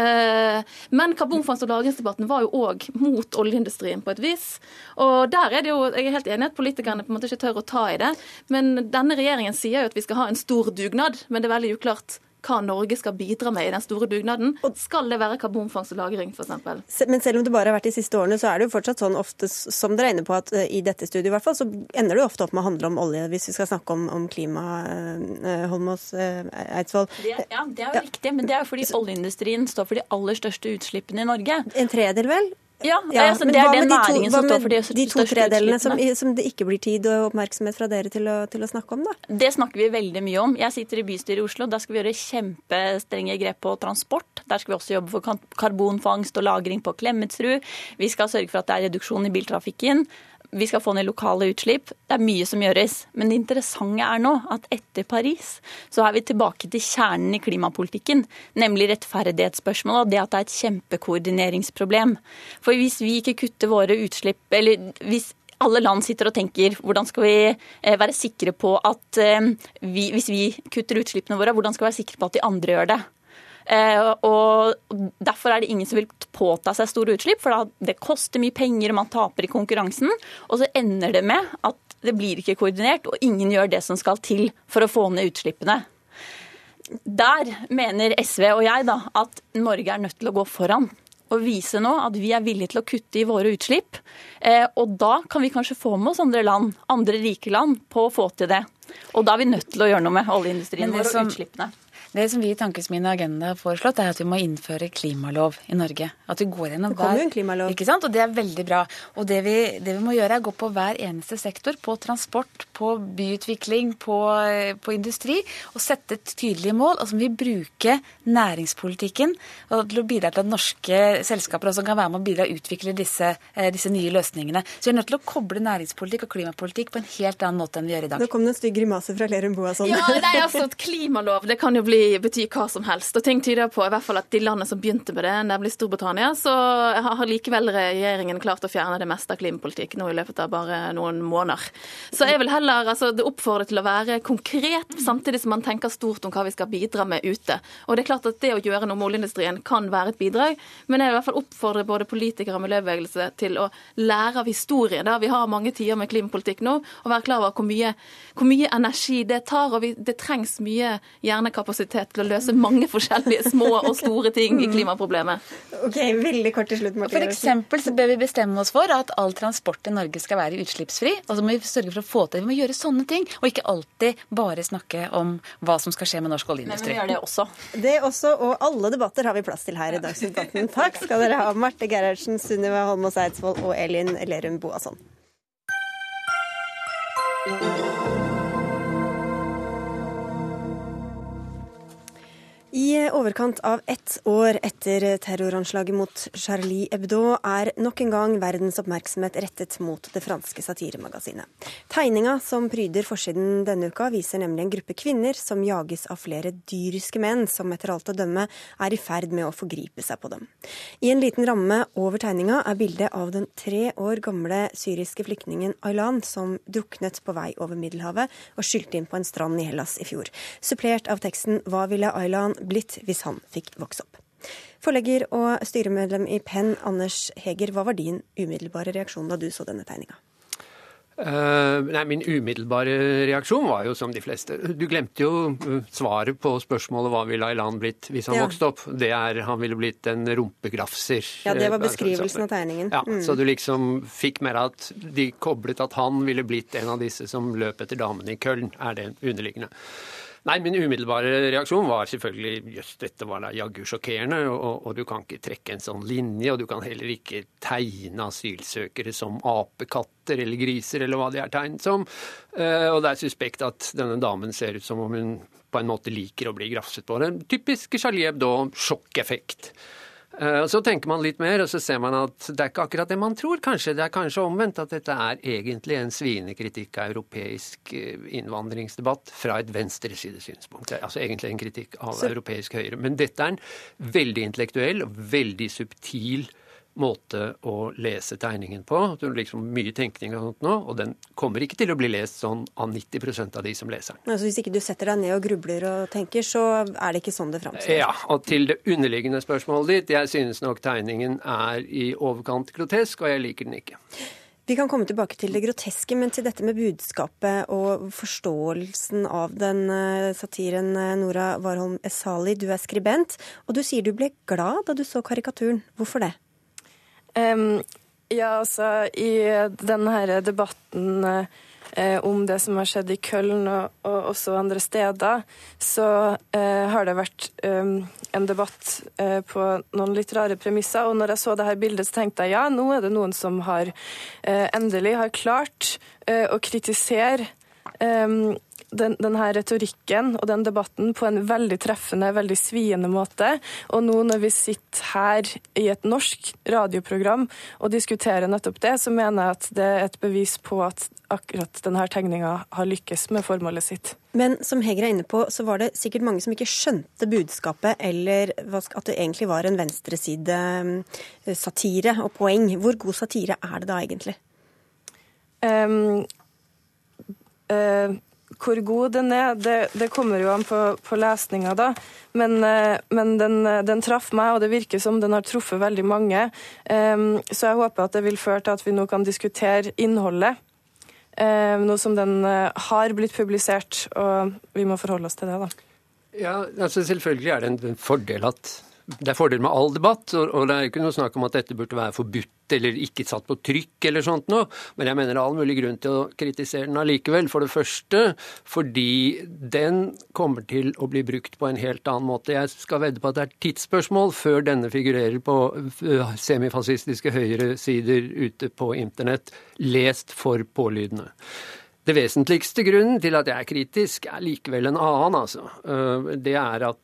Eh, men karbonfangst- og lagringsdebatten var jo òg mot oljeindustrien på et vis. Og der er det jo, jeg er helt enig at politikerne på en måte ikke tør å ta i det, men denne regjeringen sier jo at vi skal ha en stor dugnad, men det er veldig uklart hva Norge skal bidra med i den store dugnaden. Skal det være karbonfangst og -lagring, f.eks.? Men selv om det bare har vært de siste årene, så er det jo fortsatt sånn ofte, som dere er inne på, at eh, i dette studiet i hvert fall, så ender det jo ofte opp med å handle om olje, hvis vi skal snakke om, om klima, uh, Holmås uh, Eidsvoll. Det, ja, det er jo ja. riktig, men det er jo fordi oljeindustrien står for de aller største utslippene i Norge. En tredel, vel? Ja, ja altså, det er den næringen som står for de De to tredelene som, som, det ikke blir tid og oppmerksomhet fra dere til å, til å, snakke om, da? Det snakker vi veldig mye om. Jeg sitter i bystyret i Oslo. Der skal vi gjøre kjempestrenge grep på transport. Der skal vi også jobbe for karbonfangst og -lagring på Klemetsrud. Vi skal sørge for at det er reduksjon i biltrafikken vi skal få ned lokale utslipp. Det er mye som gjøres. Men det interessante er nå at etter Paris så er vi tilbake til kjernen i klimapolitikken, nemlig rettferdighetsspørsmålet og det at det er et kjempekoordineringsproblem. For hvis vi ikke kutter våre utslipp, eller hvis alle land sitter og tenker hvordan skal vi eh, være sikre på at eh, vi, hvis vi kutter utslippene våre, hvordan skal vi være sikre på at de andre gjør det? Eh, og Derfor er det ingen som vil påta seg store utslipp, for det koster mye penger og man taper i konkurransen. Og så ender det med at det blir ikke koordinert, og ingen gjør det som skal til for å få ned utslippene. Der mener SV og jeg da, at Norge er nødt til å gå foran og vise nå at vi er villige til å kutte i våre utslipp. Eh, og da kan vi kanskje få med oss andre land, andre rike land, på å få til det. Og da er vi nødt til å gjøre noe med oljeindustrien vår og utslippene. Det som vi i Tankesmien Agenda har foreslått, er at vi må innføre klimalov i Norge. At vi går gjennom hver... Det kommer jo en klimalov. Ikke sant? Og det er veldig bra. Og det vi, det vi, må gjøre, er å gå på hver eneste sektor. På transport, på byutvikling, på, på industri. Og sette et tydelig mål. Og så må vi bruke næringspolitikken til å bidra til at norske selskaper også kan være med å bidra og utvikle disse, eh, disse nye løsningene. Så vi er nødt til å koble næringspolitikk og klimapolitikk på en helt annen måte enn vi gjør i dag. Nå kom det en stygg grimase fra Lerum Boasson. Ja, det er altså et klimalov. Det kan jo bli bety hva som helst. Og ting tyder på i hvert fall at de landene som begynte med det, nemlig Storbritannia, så har likevel regjeringen klart å fjerne det meste av klimapolitikk nå i løpet av bare noen måneder. Så jeg vil heller altså, oppfordre til å være konkret, samtidig som man tenker stort om hva vi skal bidra med ute. Og det er klart at det å gjøre noe med oljeindustrien kan være et bidrag, men jeg vil i hvert fall oppfordre både politikere og miljøbevegelse til å lære av historien. Da vi har mange tider med klimapolitikk nå, og være klar over hvor mye, hvor mye energi det tar. og vi, Det trengs mye hjernekapasitet til å løse mange forskjellige små og store ting i klimaproblemet. Ok, veldig kort til slutt, Martin. For eksempel så bør vi bestemme oss for at all transport i Norge skal være utslippsfri. Og så må vi sørge for å få til Vi må gjøre sånne ting, og ikke alltid bare snakke om hva som skal skje med norsk oljeindustri. Men vi gjør det også. Det også, og alle debatter har vi plass til her i Dagsnytt 18. Takk skal dere ha, Marte Gerhardsen, Sunniva Holmås Eidsvoll og Elin Lerum Boasson. I overkant av ett år etter terroranslaget mot Charlie Hebdo er nok en gang verdens oppmerksomhet rettet mot det franske satiremagasinet. Tegninga som pryder forsiden denne uka, viser nemlig en gruppe kvinner som jages av flere dyriske menn som etter alt å dømme er i ferd med å forgripe seg på dem. I en liten ramme over tegninga er bildet av den tre år gamle syriske flyktningen Aylan som druknet på vei over Middelhavet og skylte inn på en strand i Hellas i fjor. Supplert av teksten Hva ville Aylan blitt hvis han fikk vokse opp. Forlegger og styremedlem i Penn, Anders Heger, hva var din umiddelbare reaksjon da du så denne tegninga? Uh, nei, Min umiddelbare reaksjon var jo som de fleste. Du glemte jo uh, svaret på spørsmålet hva ville Aylan blitt hvis han ja. vokste opp. Det er han ville blitt en rumpegrafser. Ja, det var beskrivelsen av tegningen. Ja, mm. Så du liksom fikk mer at de koblet at han ville blitt en av disse som løp etter damene i Köln, er det underliggende. Nei, min umiddelbare reaksjon var selvfølgelig jøss, dette var da jaggu sjokkerende. Og, og, du kan ikke trekke en sånn linje, og du kan heller ikke tegne asylsøkere som apekatter eller griser, eller hva de er tegnet som. Uh, og det er suspekt at denne damen ser ut som om hun på en måte liker å bli grafset på. En typisk Charlie Hebdo-sjokkeffekt. Eh, så tenker man litt mer, og så ser man at det er ikke akkurat det man tror. Kanskje det er kanskje omvendt, at dette er egentlig en sviende kritikk av europeisk eh, innvandringsdebatt fra et venstresidesynspunkt. Altså egentlig en kritikk av så... europeisk høyre. Men dette er en veldig intellektuell og veldig subtil måte å lese tegningen på. Det er liksom mye tenkning og sånt nå, og den kommer ikke til å bli lest sånn av 90% av de som leser den. Altså Hvis ikke du setter deg ned og grubler og tenker, så er det ikke sånn det framstår? Ja, og til det underliggende spørsmålet ditt, jeg synes nok tegningen er i overkant grotesk, og jeg liker den ikke. Vi kan komme tilbake til det groteske, men til dette med budskapet og forståelsen av den eh, satiren. eh, Nora Warholm Esali, du er skribent, og du sier du ble glad da du så karikaturen. Hvorfor det? Um, ja, altså i denne her debatten eh, om det som har skjedd i Køln og, og også andre steder, så eh, har det vært um, en debatt eh, på noen litt rare premisser. Og når jeg så det her bildet, så tenkte jeg ja, nå er det noen som har eh, endelig har klart eh, å kritisere den, denne retorikken og den debatten på en veldig treffende, veldig sviende måte. Og nå når vi sitter her i et norsk radioprogram og diskuterer nettopp det, så mener jeg at det er et bevis på at akkurat denne tegninga har lykkes med formålet sitt. Men som Heger er inne på, så var det sikkert mange som ikke skjønte budskapet, eller at det egentlig var en venstreside-satire og poeng. Hvor god satire er det da egentlig? Um, uh, hvor god den er, det, det kommer jo an på, på lesninga, da. Men, uh, men den, den, traff meg, og det virker som den har truffet veldig mange. Um, så jeg håper at det vil føre til at vi nå kan diskutere innholdet. Um, nå som den uh, har blitt publisert, og vi må forholde oss til det, da. Ja, altså Selvfølgelig er det en fordel at det er fordel med all debatt, og det er ikke noe snakk om at dette burde være forbudt eller ikke satt på trykk eller sånt noe, men jeg mener det er all mulig grunn til å kritisere den allikevel. For det første fordi den kommer til å bli brukt på en helt annen måte. Jeg skal vedde på at det er tidsspørsmål før denne figurerer på semifascistiske høyresider ute på internett, lest for pålydende. Det vesentligste grunnen til at jeg er kritisk, er likevel en annen, altså. Det er at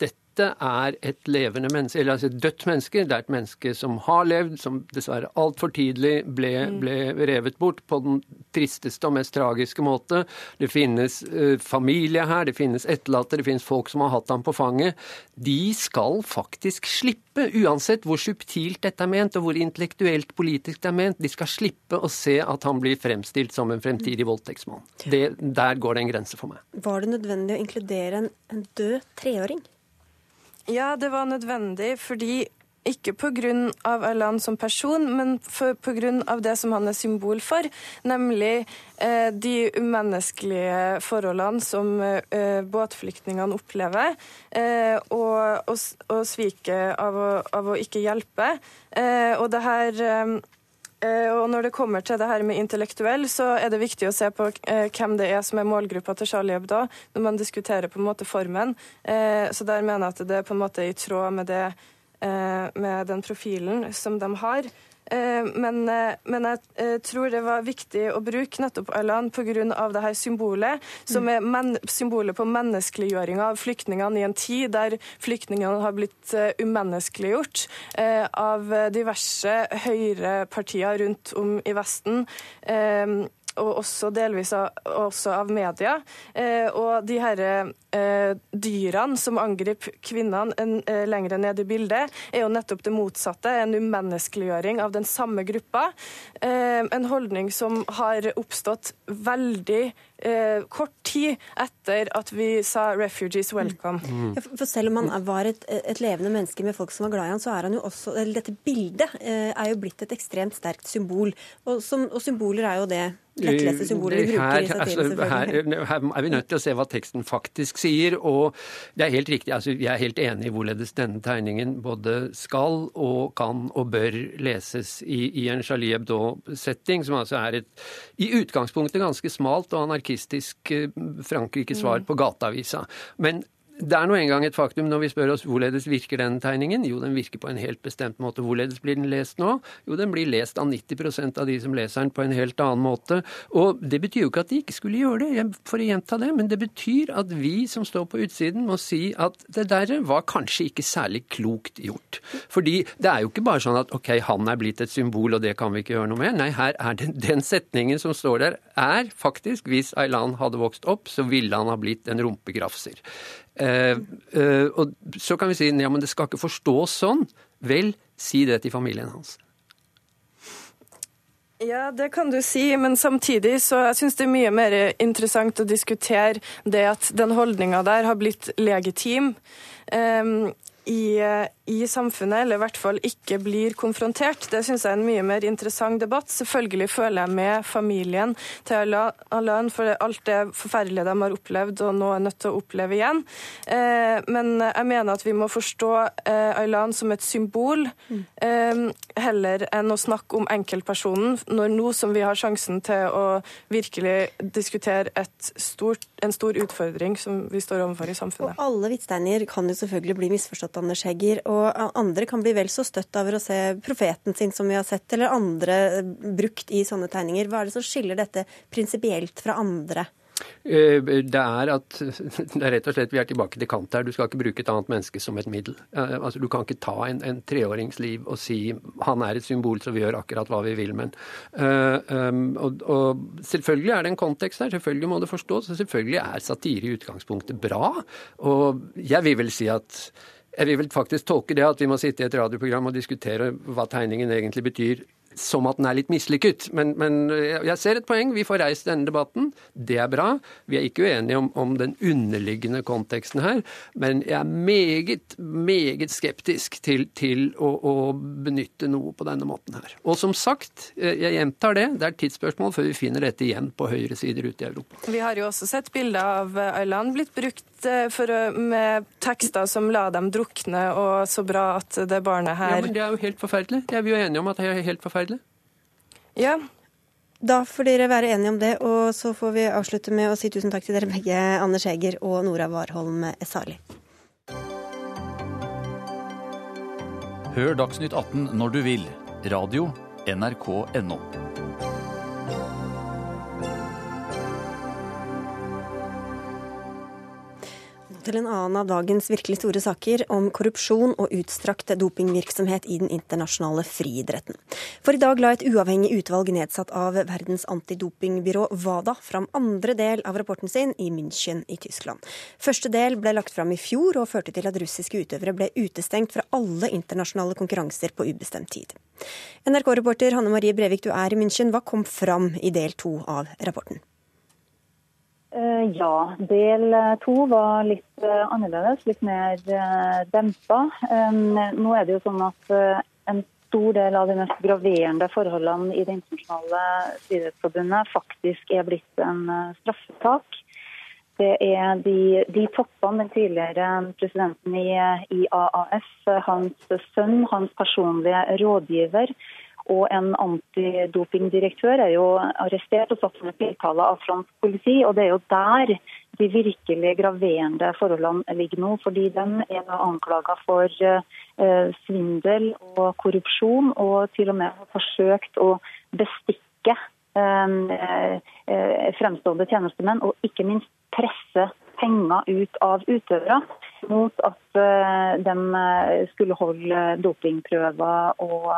dette er et levende menneske, eller altså et dødt menneske. Det er et menneske som har levd, som dessverre altfor tidlig ble, ble, revet bort på den tristeste og mest tragiske måte. Det finnes uh, familie her, det finnes etterlatte, det finnes folk som har hatt ham på fanget. De skal faktisk slippe, uansett hvor subtilt dette er ment, og hvor intellektuelt politisk det er ment, de skal slippe å se at han blir fremstilt som en fremtidig voldtektsmann. Det, der går det en grense for meg. Var det nødvendig å inkludere en, en død treåring? Ja, det var nødvendig fordi ikke pga. Erland som person, men pga. det som han er symbol for, nemlig eh, de umenneskelige forholdene som eh, båtflyktningene opplever, eh, og, og, og sviket av, av, å ikke hjelpe. og det her og når det kommer til det her med intellektuell, så er det viktig å se på hvem det er som er målgruppa til Charlie Hebdo, når man diskuterer på en måte formen. Så der mener jeg at det er på en måte i tråd med, det, med den profilen som de har. Men, men, jeg tror det var viktig å bruke nettopp Aylan pga. dette symbolet, som er men, symbolet på menneskeliggjøringa av flyktningene i en tid der flyktningene har blitt umenneskeliggjort av diverse høyrepartier rundt om i Vesten og også delvis av, også av media. Eh, og de her eh, dyrene som angriper kvinnene en, eh, lenger ned i bildet, er jo nettopp det motsatte. En umenneskeliggjøring av den samme gruppa. en holdning som har oppstått veldig kort tid etter at vi sa 'refugees welcome'. Mm. For selv om han var et, et, levende menneske med folk som var glad i han, så er han jo også eller Dette bildet er jo blitt et ekstremt sterkt symbol. Og, som, og symboler er jo det lettleste symboler vi bruker i satiren, altså, her, her, er vi nødt til å se hva teksten faktisk sier. Og det er helt riktig, altså, jeg er helt enig i hvorledes denne tegningen både skal og kan og bør leses i, i en Charlie Hebdo-setting, som altså er et i utgangspunktet ganske smalt og anarkistisk Frankrike-svar mm. på gateavisa. Men det er nå engang et faktum når vi spør oss hvorledes virker den tegningen. Jo, den virker på en helt bestemt måte. Hvorledes blir den lest nå? Jo, den blir lest av 90% av de som leser den på en helt annen måte. Og det betyr jo ikke at de ikke skulle gjøre det, for å gjenta det, men det betyr at vi som står på utsiden må si at det der var kanskje ikke særlig klokt gjort. Fordi det er jo ikke bare sånn at ok, han er blitt et symbol og det kan vi ikke gjøre noe med. Nei, her er det, den setningen som står der, er faktisk hvis Aylan hadde vokst opp, så ville han ha blitt en rumpegrafser. Uh, uh, og så kan vi si ja, men det skal ikke forstås sånn. Vel, si det til familien hans. Ja, det kan du si, men samtidig så jeg syns det er mye mer interessant å diskutere det at den holdninga der har blitt legitim. Um, i, i, samfunnet, eller i hvert fall ikke blir konfrontert. Det syns jeg er en mye mer interessant debatt. Selvfølgelig føler jeg med familien til Alain for alt det forferdelige de har opplevd og nå er nødt til å oppleve igjen. Eh, men jeg mener at vi må forstå eh, Aylan som et symbol, eh, heller enn å snakke om enkeltpersonen, når nå som vi har sjansen til å virkelig diskutere stort, en stor utfordring som vi står overfor i samfunnet. Og alle hvitsteiner kan jo selvfølgelig bli misforstått mot Anders Hegger. Og andre kan bli vel så støtt over å se profeten sin, som vi har sett, eller andre brukt i sånne tegninger. Hva er det som skiller dette prinsipielt fra andre? Eh, det er at det er rett og slett vi er tilbake til kant her. Du skal ikke bruke et annet menneske som et middel. Eh, altså, du kan ikke ta en, en treårings liv og si han er et symbol, så vi gjør akkurat hva vi vil med. Uh, um, og, og, selvfølgelig er det en kontekst her, selvfølgelig må det forstås. Og selvfølgelig er satire i utgangspunktet bra. Og jeg vil vel si at jeg vil vel faktisk tolke det at vi må sitte i et radioprogram og diskutere hva tegningen egentlig betyr, som at den er litt mislykket. Men, men, jeg ser et poeng. Vi får reist denne debatten. Det er bra. Vi er ikke uenige om, om, den underliggende konteksten her. Men jeg er meget, meget skeptisk til, til å, å, benytte noe på denne måten her. Og som sagt, jeg gjentar det, det er et tidsspørsmål før vi finner dette igjen på høyre sider ute i Europa. Vi har jo også sett bilder av Aylan blitt brukt for, med tekster som la dem drukne, og så bra at det barnet her Ja, men det er jo helt forferdelig. Det er vi jo enige om at det er helt forferdelig forferdelig? Ja. Da får dere være enige om det, og så får vi avslutte med å si tusen takk til dere begge, Anders Heger og Nora Warholm Esali. Hør Dagsnytt 18 når du vil. Radio NRK.no. til en annen av dagens virkelig store saker om korrupsjon og utstrakt dopingvirksomhet i den internasjonale friidretten. For i dag la et uavhengig utvalg nedsatt av verdens antidopingbyrå WADA fram andre del av rapporten sin i München i Tyskland. Første del ble lagt fram i fjor og førte til at russiske utøvere ble utestengt fra alle internasjonale konkurranser på ubestemt tid. NRK-reporter Hanne Marie Brevik, du er i München. Hva kom fram i del to av rapporten? Eh, ja, del to var litt eh, annerledes, litt mer eh, dempa. Nå er det jo sånn at en stor del av de mest graverende forholdene i Det internasjonale friidrettsforbundet faktisk er blitt en straffetak. Det er de, de toppene, den tidligere presidenten i, i hans sønn, hans personlige rådgiver, og en antidopingdirektør er jo arrestert og satt under tiltale av fransk politi. og Det er jo der de virkelig graverende forholdene ligger nå. fordi den er anklaga for eh, svindel og korrupsjon, og til og med har forsøkt å bestikke eh, eh, fremstående tjenestemenn, og ikke minst presse penger ut av utøvere mot at de skulle holde dopingprøver og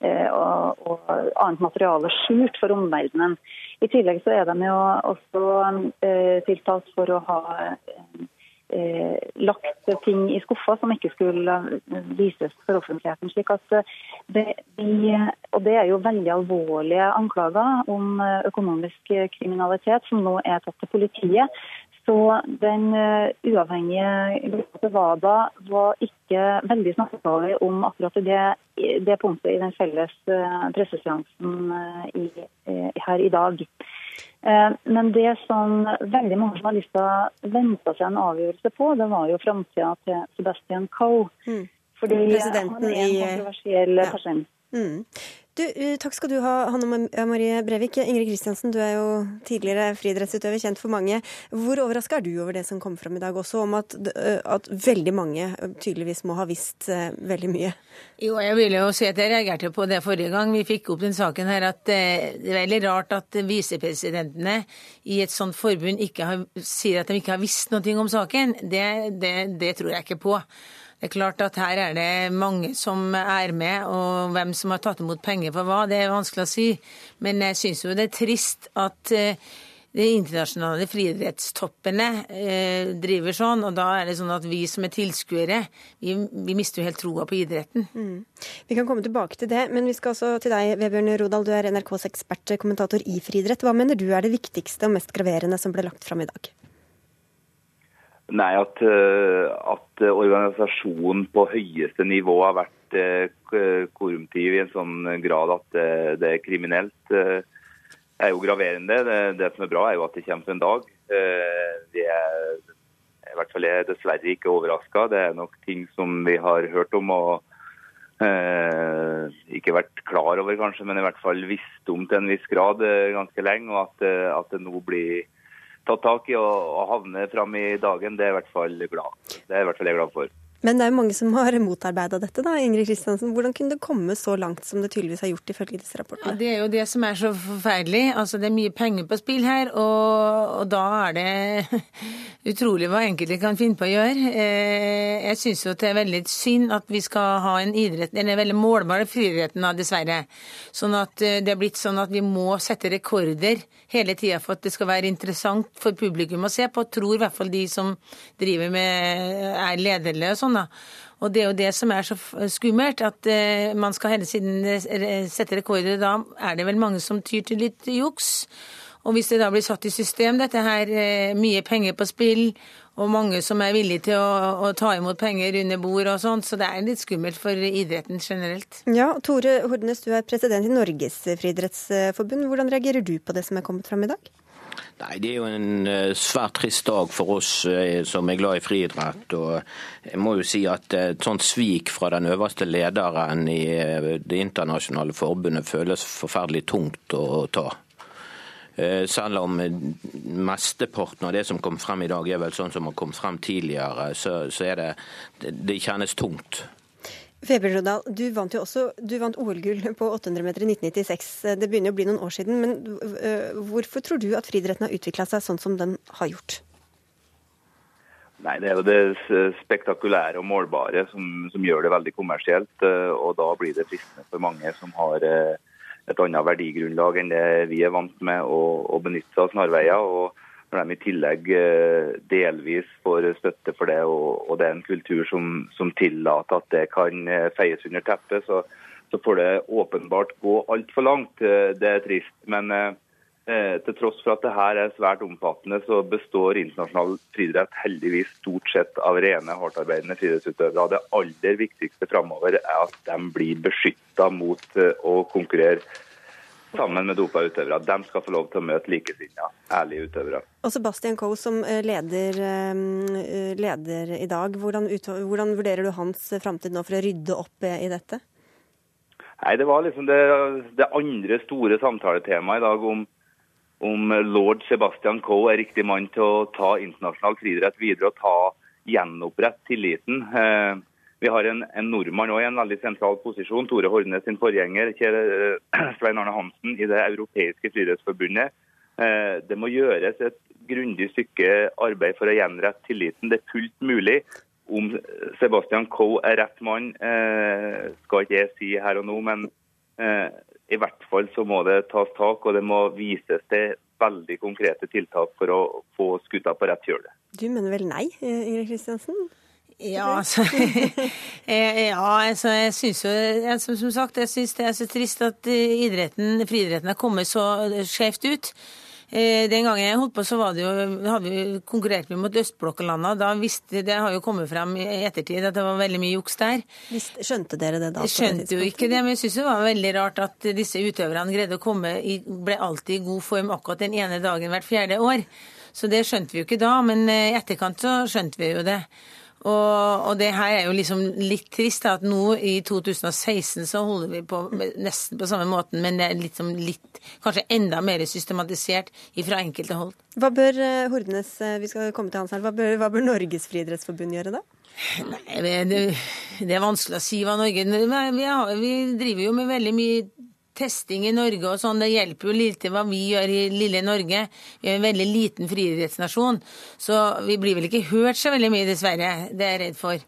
og, og, annet materiale skjult for omverdenen. I tillegg så er de jo også eh, tiltalt for å ha eh, lagt ting i skuffa som ikke skulle vises for offentligheten. slik at det, de, og det er jo veldig alvorlige anklager om økonomisk kriminalitet som nå er tatt til politiet. Så den uh, uavhengige gruppa til WADA var ikke veldig snakkesalig om akkurat det, det, punktet i den felles uh, presseseansen uh, her i dag. Men det som veldig mange journalister venta seg en avgjørelse på, det var jo framtida til Sebastian Coe. Mm. Fordi han er en kontroversiell person. Mm. Du, eh, takk skal du ha, Hanne Marie Brevik. Ingrid Kristiansen, du er jo tidligere friidrettsutøver, kjent for mange. Hvor overraska er du over det som kom fram i dag, også om at, eh, at, veldig mange tydeligvis må ha visst veldig mye? Jo, jeg vil jo si at jeg reagerte på det forrige gang vi fikk opp den saken her, at det er veldig rart at visepresidentene i et sånt forbund har, sier at de ikke har visst noe om saken. Det, det, det tror jeg ikke på. Det er klart at her er det mange som er med, og hvem som har tatt imot penger for hva, det er vanskelig å si. Men jeg syns jo det er trist at eh, de internasjonale friidrettstoppene eh, driver sånn, og da er det sånn at vi som er tilskuere, vi, vi, mister jo helt troa på idretten. Mm. Vi kan komme tilbake til det, men vi skal også til deg, Vebjørn Rodal. Du er NRKs ekspertkommentator i friidrett. Hva mener du er det viktigste og mest graverende som ble lagt fram i dag? Nei, at, eh, at organisasjonen på høyeste nivå har vært eh, korruptiv i en sånn grad at det, det er kriminelt, eh, er jo graverende. Det, som er bra, er jo at det kommer en dag. Vi er i hvert fall er dessverre ikke overraska. Det er nok ting som vi har hørt om og eh, ikke vært klar over, kanskje, men i hvert fall visst om til en viss grad ganske lenge. Og at, at det nå blir tatt tak i og, havne fram i dagen, det er, i hvert fall glad. det er i hvert fall jeg glad for. Men det er jo mange som har motarbeida dette, da, Ingrid Kristiansen. Hvordan kunne det komme så langt som det tydeligvis har gjort, ifølge disse rapportene? Ja, det er jo det som er så forferdelig. Altså, det er mye penger på spill her, og, og da er det utrolig hva enkelte kan finne på å gjøre. Eh, jeg syns jo at det er veldig synd at vi skal ha en idrett Den er veldig målbar, friidretten, dessverre. Sånn at eh, det er blitt sånn at vi må sette rekorder hele tida for at det skal være interessant for publikum å se på. Tror i hvert fall de som driver med er lederløse, sånn. da. Og det er jo det som er så skummelt, at uh, man skal hele tiden eh, sette rekorder. Da er det vel mange som tyr til litt juks. Og hvis det da blir satt i system, dette her, uh, mye penger på spill, og mange som er villige til å, å ta imot penger under bord og sånt, så det er litt skummelt for idretten generelt. Ja, Tore Hordnes, du er president i Norges friidrettsforbund. Hvordan reagerer du på det som er kommet fram i dag? Nei, Det er jo en eh, svært trist dag for oss eh, som er glad i friidrett. og Jeg må jo si at et sånt svik fra den øverste lederen i eh, det internasjonale forbundet føles forferdelig tungt å ta. Selv om mesteparten av det som kom frem i dag er vel sånn som har kommet frem tidligere, så, så er det Det kjennes tungt. Feber Rodal, du vant jo også du vant OL-gull på 800 meter i 1996. Det begynner å bli noen år siden. Men øh, hvorfor tror du at friidretten har utvikla seg sånn som den har gjort? Nei, Det er jo det spektakulære og målbare som, som gjør det veldig kommersielt. Øh, og Da blir det fristende for mange som har øh, et annet verdigrunnlag enn det vi er vant med å, å benytte av snarveier. og når de i tillegg eh, delvis får støtte for det, og, det er en kultur som, som tillater at det kan eh, feies under teppet, så, så får det åpenbart gå altfor langt. Eh, det er trist. Men eh, til tross for at det her er svært omfattende, så består internasjonal friidrett heldigvis stort sett av rene, hardtarbeidende friidrettsutøvere. Det aller viktigste framover er at de blir beskytta mot å konkurrere sammen med dopa utøvere. De skal få lov til å møte likesinnede, ærlige utøvere. Og Sebastian Coe som eh, leder, eh, leder i dag, hvordan, hvordan, vurderer du hans framtid nå for å rydde opp eh, i dette? Nei, Det var liksom det, det andre store samtaletemaet i dag om, om lord Sebastian Coe er riktig mann til å ta internasjonal friidrett videre og ta gjenopprette tilliten. Eh, vi har en, en nordmann òg i en veldig sentral posisjon. Tore Horne sin forgjenger, kjære Svein Arne Hansen, i Det europeiske friidrettsforbundet. Eh, det må gjøres et grundig stykke arbeid for å gjenrette tilliten. Det er fullt mulig. Om Sebastian Coe er rett mann, eh, skal ikke jeg si her og nå, men i hvert fall så må det tas tak, og det må vises til veldig konkrete tiltak for å få skuta på rett kjøl. Du mener vel nei, Ingrid Kristiansen? Ja, altså, eh, ja, altså jeg syns jo altså, Som sagt, jeg syns det er så trist at eh, idretten, friidretten har kommet så skjevt ut. Eh, den gangen jeg holdt på, så var det jo, hadde vi konkurrert mot østblokklandene. Da visste, Det har jo kommet frem i ettertid at det var veldig mye juks der. Skjønte dere det da? Skjønte jo ikke det, men jeg syns det var veldig rart at disse utøverne greide å komme i, ble alltid i god form akkurat den ene dagen hvert fjerde år. Så det skjønte vi jo ikke da, men i etterkant så skjønte vi jo det. Og, og, det her er jo liksom litt trist, at nå i 2016 så holder vi på nesten på samme måten, men det er liksom litt, kanskje enda mer systematisert fra enkelte hold. Hva bør eh, Hordenes, eh, vi skal komme til hans her, hva bør, hva bør Norges friidrettsforbund gjøre da? Nei, det, det, er vanskelig å si hva Norge vi, har, vi driver jo med veldig mye testing i Norge og sånn, det hjelper jo lite hva vi gjør i lille Norge. Vi er en veldig liten friidrettsnasjon, så vi blir vel ikke hørt så veldig mye, dessverre. Det er jeg redd for.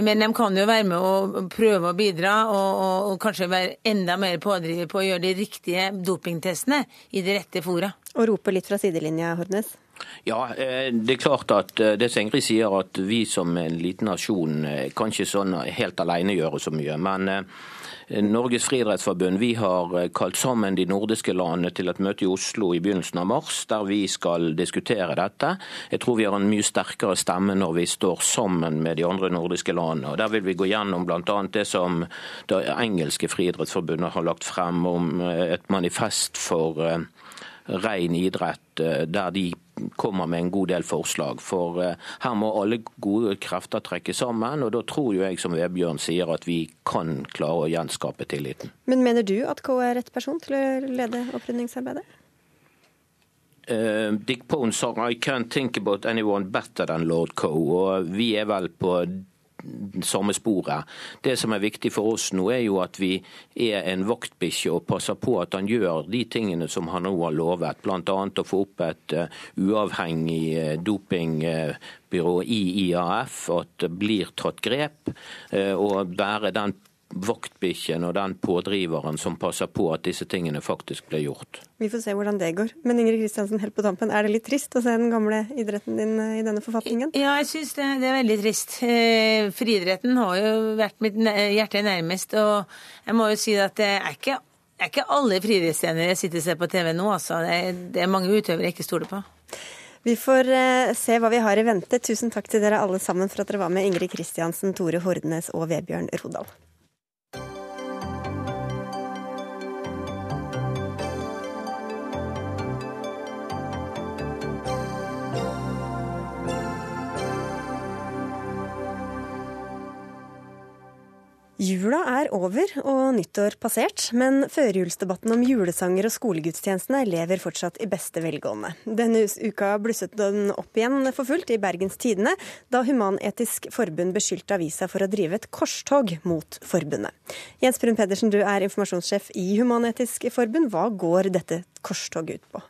Men de kan jo være med å prøve å bidra, og, og, og kanskje være enda mer pådriver på å gjøre de riktige dopingtestene i det rette fora. Og rope litt fra sidelinja, Hordnes? Ja, eh, det er klart at eh, det som Ingrid sier, at vi som en liten nasjon eh, kan ikke sånn helt alene gjøre så mye. Men Norges friidrettsforbund vi har eh, kalt sammen de nordiske landene til et møte i Oslo i begynnelsen av mars, der vi skal diskutere dette. Jeg tror vi har en mye sterkere stemme når vi står sammen med de andre nordiske landene. Og Der vil vi gå gjennom bl.a. det som det engelske friidrettsforbundet har lagt frem om eh, et manifest for eh, ren idrett, der de kommer med en god del forslag. For her må alle gode krefter trekke sammen, og da tror jo jeg som Vebjørn sier at vi kan klare å gjenskape tilliten. Men mener du at K er rett person til å lede opprydningsarbeidet? Uh, Dick Pone sa I can't think about anyone better than Lord Coe, og vi er vel på samme sporet. Det som er viktig for oss nå, er jo at vi er en vaktbikkje og passer på at han gjør de tingene som han nå har lovet. Bl.a. å få opp et uh, uavhengig uh, dopingbyrå i IAF, at det blir tatt grep. og bære den vaktbikkjen og den pådriveren som passer på at disse tingene faktisk blir gjort. Vi får se hvordan det går. Men Ingrid Kristiansen, helt på tampen, er det litt trist å se den gamle idretten din eh, i denne forfatningen? Ja, jeg syns det, det, er veldig trist. Eh, friidretten har jo vært mitt hjerte nærmest, og jeg må jo si at det er ikke, er ikke alle friidrettsstjerner jeg sitter og ser på TV nå, altså. Det er, det er mange utøvere jeg ikke stoler på. Vi får uh, se hva vi har i vente. Tusen takk til dere alle sammen for at dere var med, Ingrid Kristiansen, Tore Hordnes og Vebjørn Rodal. Jula er over og nyttår passert, men førjulsdebatten om julesanger og skolegudstjenestene lever fortsatt i beste velgående. Denne uka blusset den opp igjen for fullt i Bergens Tidende, da Human-Etisk Forbund beskyldte avisa for å drive et korstog mot forbundet. Jens Brun Pedersen, du er informasjonssjef i Human-Etisk Forbund. Hva går dette korstoget ut på?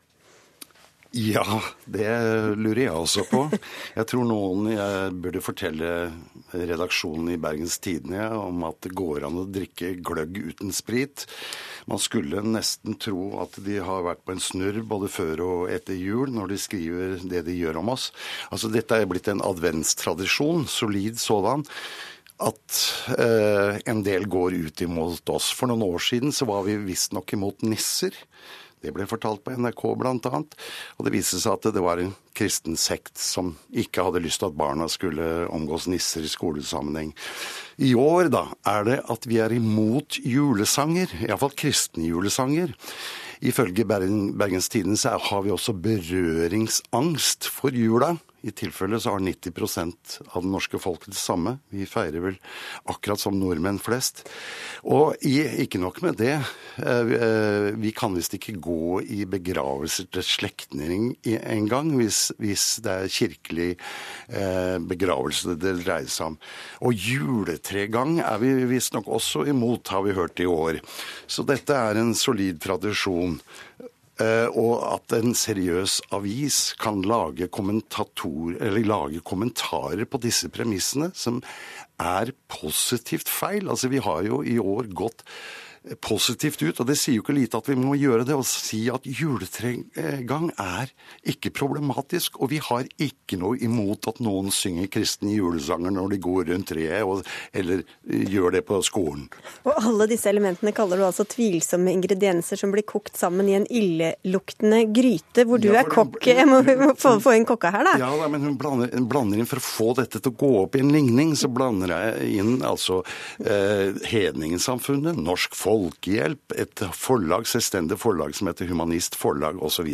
Ja, det lurer jeg også på. Jeg tror noen jeg burde fortelle redaksjonen i Bergens Tidende om at det går an å drikke gløgg uten sprit. Man skulle nesten tro at de har vært på en snurr både før og etter jul når de skriver det de gjør om oss. Altså Dette er blitt en adventstradisjon, solid sådan at eh, en del går ut imot oss. For noen år siden så var vi visstnok imot nisser. Det ble fortalt på NRK bl.a. Og det viste seg at det var en kristen sekt som ikke hadde lyst til at barna skulle omgås nisser i skolesammenheng. I år da er det at vi er imot julesanger, iallfall kristne julesanger. Ifølge Bergens Tidende så har vi også berøringsangst for jula. I tilfelle så har 90 av det norske folket det samme. Vi feirer vel akkurat som nordmenn flest. Og ikke nok med det, eh, eh, vi kan visst ikke gå i begravelser til slektninger engang, hvis, hvis det er kirkelig eh, begravelse det dreier seg om. Og juletregang er vi visstnok også imot, har vi hørt i år. Så dette er en solid tradisjon. Eh, og at en seriøs avis kan lage, lage, kommentarer på disse premissene, som er positivt feil. Altså, vi har jo i år gått positivt ut. Og det sier jo ikke lite at vi må gjøre det. Og si at juletregang er ikke problematisk. Og vi har ikke noe imot at noen synger kristne julesanger når de går rundt treet, og, eller gjør det på skolen. Og alle disse elementene kaller du altså tvilsomme ingredienser som blir kokt sammen i en illeluktende gryte, hvor du ja, er kokk. Jeg må, få, få, inn kokka her, da. Ja, da, men hun blander, blander, inn For å få dette til å gå opp i en ligning, så blander jeg inn altså eh, hedningesamfunnet, norsk folk Folkehjelp, et forlag, selvstendig forlag som heter Humanist Forlag osv.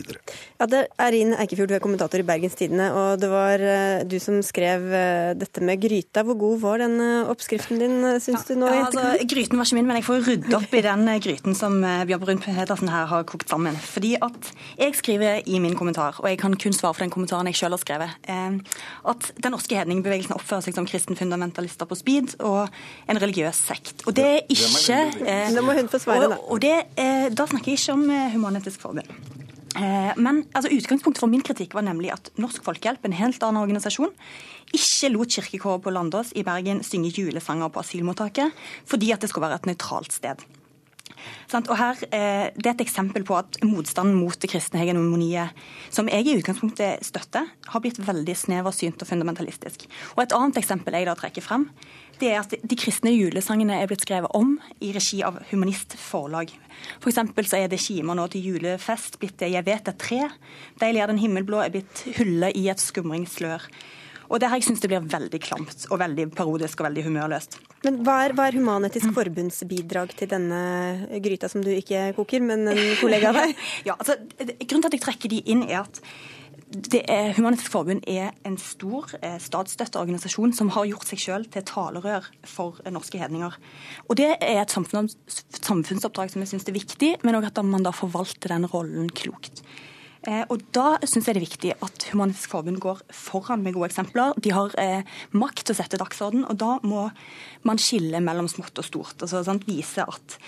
Ja, det er Rin Eikefjord, du er kommentator i Bergens Tidende, og det var uh, du som skrev uh, dette med gryta. Hvor god var den uh, oppskriften din, syns ja, du nå? Ja, altså, gryten var ikke min, men jeg får rydde opp i den gryten som Bjørn Brun Pedersen her har kokt sammen. Fordi at jeg skriver i min kommentar, og jeg kan kun svare for den kommentaren jeg selv har skrevet, at den norske hedningbevegelsen oppfører seg som kristen fundamentalister på speed og en religiøs sekt. Og det er ikke må hun få svare, da. Og, og det, eh, da snakker jeg ikke om eh, Human-Etisk Forbund. Eh, men altså, utgangspunktet for min kritikk var nemlig at Norsk Folkehjelp, en helt annen organisasjon, ikke lot kirkekåret på Landås i Bergen synge julesanger på asylmottaket fordi at det skulle være et nøytralt sted. Og her, eh, Det er et eksempel på at motstanden mot det kristne hegemoniet, som jeg i utgangspunktet støtter, har blitt veldig sneversynt og fundamentalistisk. Og Et annet eksempel jeg da trekker frem, det er at de kristne julesangene er blitt skrevet om i regi av Humanist Forlag. For så er det kimer nå til julefest blitt det 'Jeg vet et tre'. 'Deilig er den himmelblå' er blitt hullet i et skumringslør'. Og det her jeg syns det blir veldig klamt og veldig parodisk og veldig humørløst. Men hva er, hva er Human-Etisk Forbunds bidrag til denne gryta som du ikke koker, men en kollega av deg? ja, altså, grunnen til at jeg trekker de inn, er at er, Human-Etisk Forbund er en stor eh, statsstøtteorganisasjon som har gjort seg selv til talerør for eh, norske hedninger. Og Det er et samfunns, samfunnsoppdrag som jeg syns er viktig, men òg at man da forvalter den rollen klokt. Eh, og Da syns jeg det er viktig at Humanistisk Forbund går foran med gode eksempler. De har eh, makt til å sette dagsorden, og da må man skille mellom smått og stort. altså sant, Vise at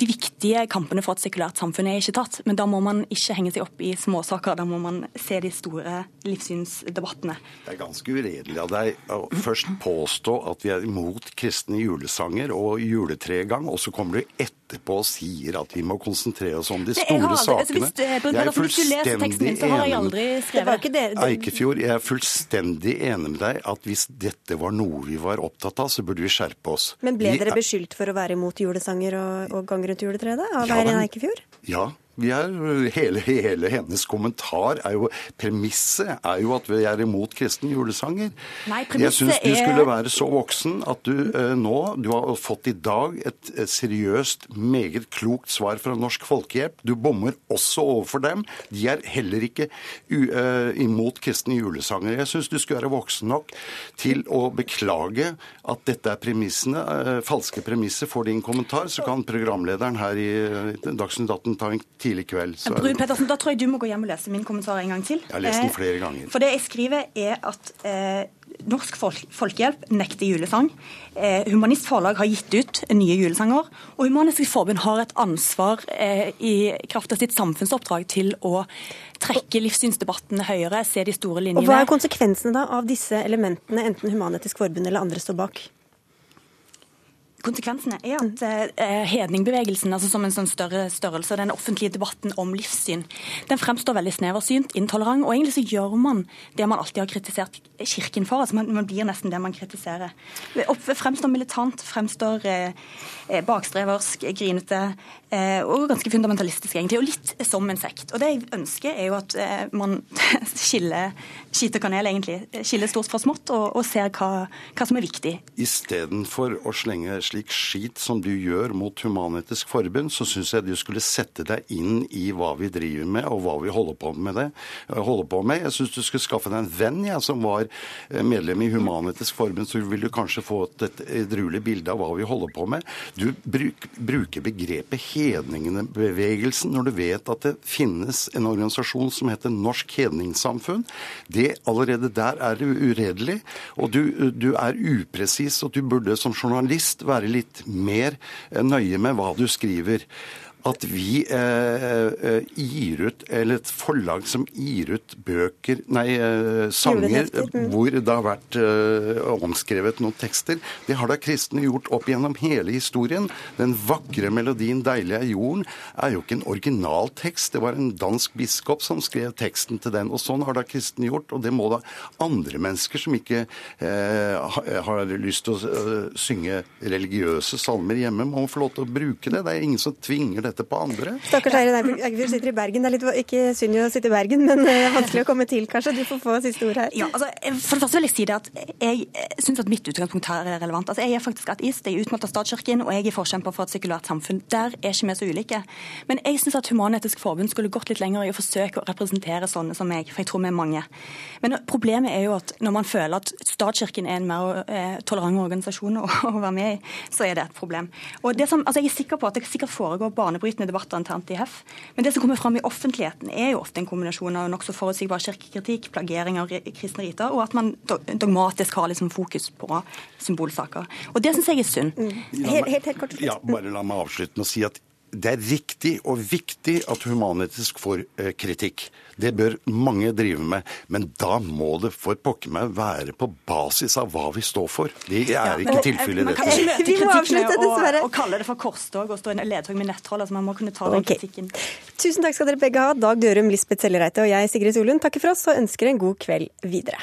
de viktige kampene for et sekulært samfunn er ikke tatt. Men da må man ikke henge seg opp i småsaker, da må man se de store livssynsdebattene. Det er ganske uredelig av deg å først påstå at vi er imot kristne julesanger og juletregang, og så kommer du etterpå og sier at vi må konsentrere oss om de store sakene. Hvis, jeg er fullstendig enig med. Eikefjord, jeg er fullstendig enig med deg at hvis dette var noe vi var opptatt av, så burde vi skjerpe oss. Men ble vi dere beskyldt for å være imot julesanger og, og gang rundt juletreet av ja, Eirin Eikefjord? Ja, vi er, hele, hele, hennes kommentar er jo Premisset er jo at vi er imot kristne julesanger. Nei, jeg syns du skulle være så voksen at du eh, nå Du har fått i dag et, et, seriøst, meget klokt svar fra Norsk Folkehjelp. Du bommer også overfor dem. De er heller ikke u, eh, imot kristne julesanger. Jeg syns du skulle være voksen nok til å beklage at dette er premissene, eh, falske premisser for din kommentar. Så kan programlederen her i uh, Dagsnytt 18 ta en tid tidlig kveld. Så Brun Pettersen, Da tror jeg du må gå hjem og lese min kommentar en gang til. Jeg har lest den eh, flere ganger. For det jeg skriver, er at eh, Norsk folk, Folkehjelp nekter julesang. Eh, Humanist Forlag har gitt ut nye julesanger. Og Humanistisk Forbund har et ansvar eh, i kraft av sitt samfunnsoppdrag til å trekke livssynsdebattene høyere, se de store linjene. Og Hva er konsekvensene da av disse elementene, enten Human-Etisk Forbund eller andre står bak? Konsekvensene er at eh, hedningbevegelsen altså som en sånn større størrelse, den offentlige debatten om livssyn, den fremstår veldig sneversynt, intolerant. Og egentlig så gjør man det man alltid har kritisert Kirken for. altså Man, man blir nesten det man kritiserer. Fremstår militant, fremstår eh, eh, bakstreversk, grinete og ganske fundamentalistisk, egentlig. Og litt som en sekt. Og det jeg ønsker, er jo at eh, man skiller skit og kanel, egentlig. Skiller stort fra smått, og, og ser hva, hva som er viktig. Istedenfor å slenge slik skit som du gjør mot Human-Etisk Forbund, så syns jeg du skulle sette deg inn i hva vi driver med, og hva vi holder på med. det. Holder på med. Jeg syns du skulle skaffe deg en venn jeg, som var eh, medlem i Human-Etisk Forbund, så vil du kanskje få et edruelig bilde av hva vi holder på med. Du bruk, bruker begrepet hedningebevegelsen når du vet at det finnes en organisasjon som heter Norsk Hedningssamfunn. Det allerede der er uredelig, og du, du er upresis, og du burde som journalist være litt mer nøye med hva du skriver at vi eh, eh, gir ut, eller et forlag som gir ut bøker, nei, eh, sanger mm. hvor det har vært eh, omskrevet noen tekster. Det har da kristne gjort opp gjennom hele historien. Den vakre melodien 'Deilig er jorden' er jo ikke en original tekst. Det var en dansk biskop som skrev teksten til den. Og sånn har da kristne gjort, og det må da andre mennesker som ikke eh, har lyst til å uh, synge religiøse salmer hjemme, må få lov til å bruke det. Det er ingen som tvinger det dette på andre. Stakkars Eirin Eikefjord sitter i Bergen. Det er litt, ikke synd å sitte i Bergen, men uh, vanskelig å komme til, kanskje. Du får få siste ord her. Ja, altså, for det første vil jeg si det at jeg syns at mitt utgangspunkt her er relevant. Altså, jeg er faktisk ateist, jeg er utmålt av statskirken, og jeg er forkjemper for et sekulært samfunn. Der er ikke vi så ulike. Men jeg syns at Human-Etisk Forbund skulle gått litt lenger i å forsøke å representere sånne som meg, for jeg tror vi er mange. Men problemet er jo at når man føler at statskirken er en mer eh, tolerant organisasjon å, å, være med i, så er det et problem. Og det som, altså Jeg er sikker på at det sikkert foregår barne banebrytende debatter internt i HEF. Men det som kommer fram i offentligheten, er jo ofte en kombinasjon av nokså forutsigbar kirkekritikk, plagering av kristne riter, og at man dogmatisk har liksom fokus på symbolsaker. Og det syns jeg er synd. Mm. Helt, helt, helt kort. Ja, bare la meg avslutte med å si at det er riktig og viktig at human-etisk får eh, kritikk. Det bør mange drive med. Men da må det for pokker meg være på basis av hva vi står for. Det er Ja, ikke men, tilfellet i Man kan ikke møte Vi må kritikken med å, å kalle det for korstog og stå i en ledtog med nettroll. Altså, man må kunne ta den kritikken. Tusen takk skal dere begge ha. Dag Dørum, Lisbeth Sellereite og jeg, Sigrid Solund, takker for oss og ønsker en god kveld videre.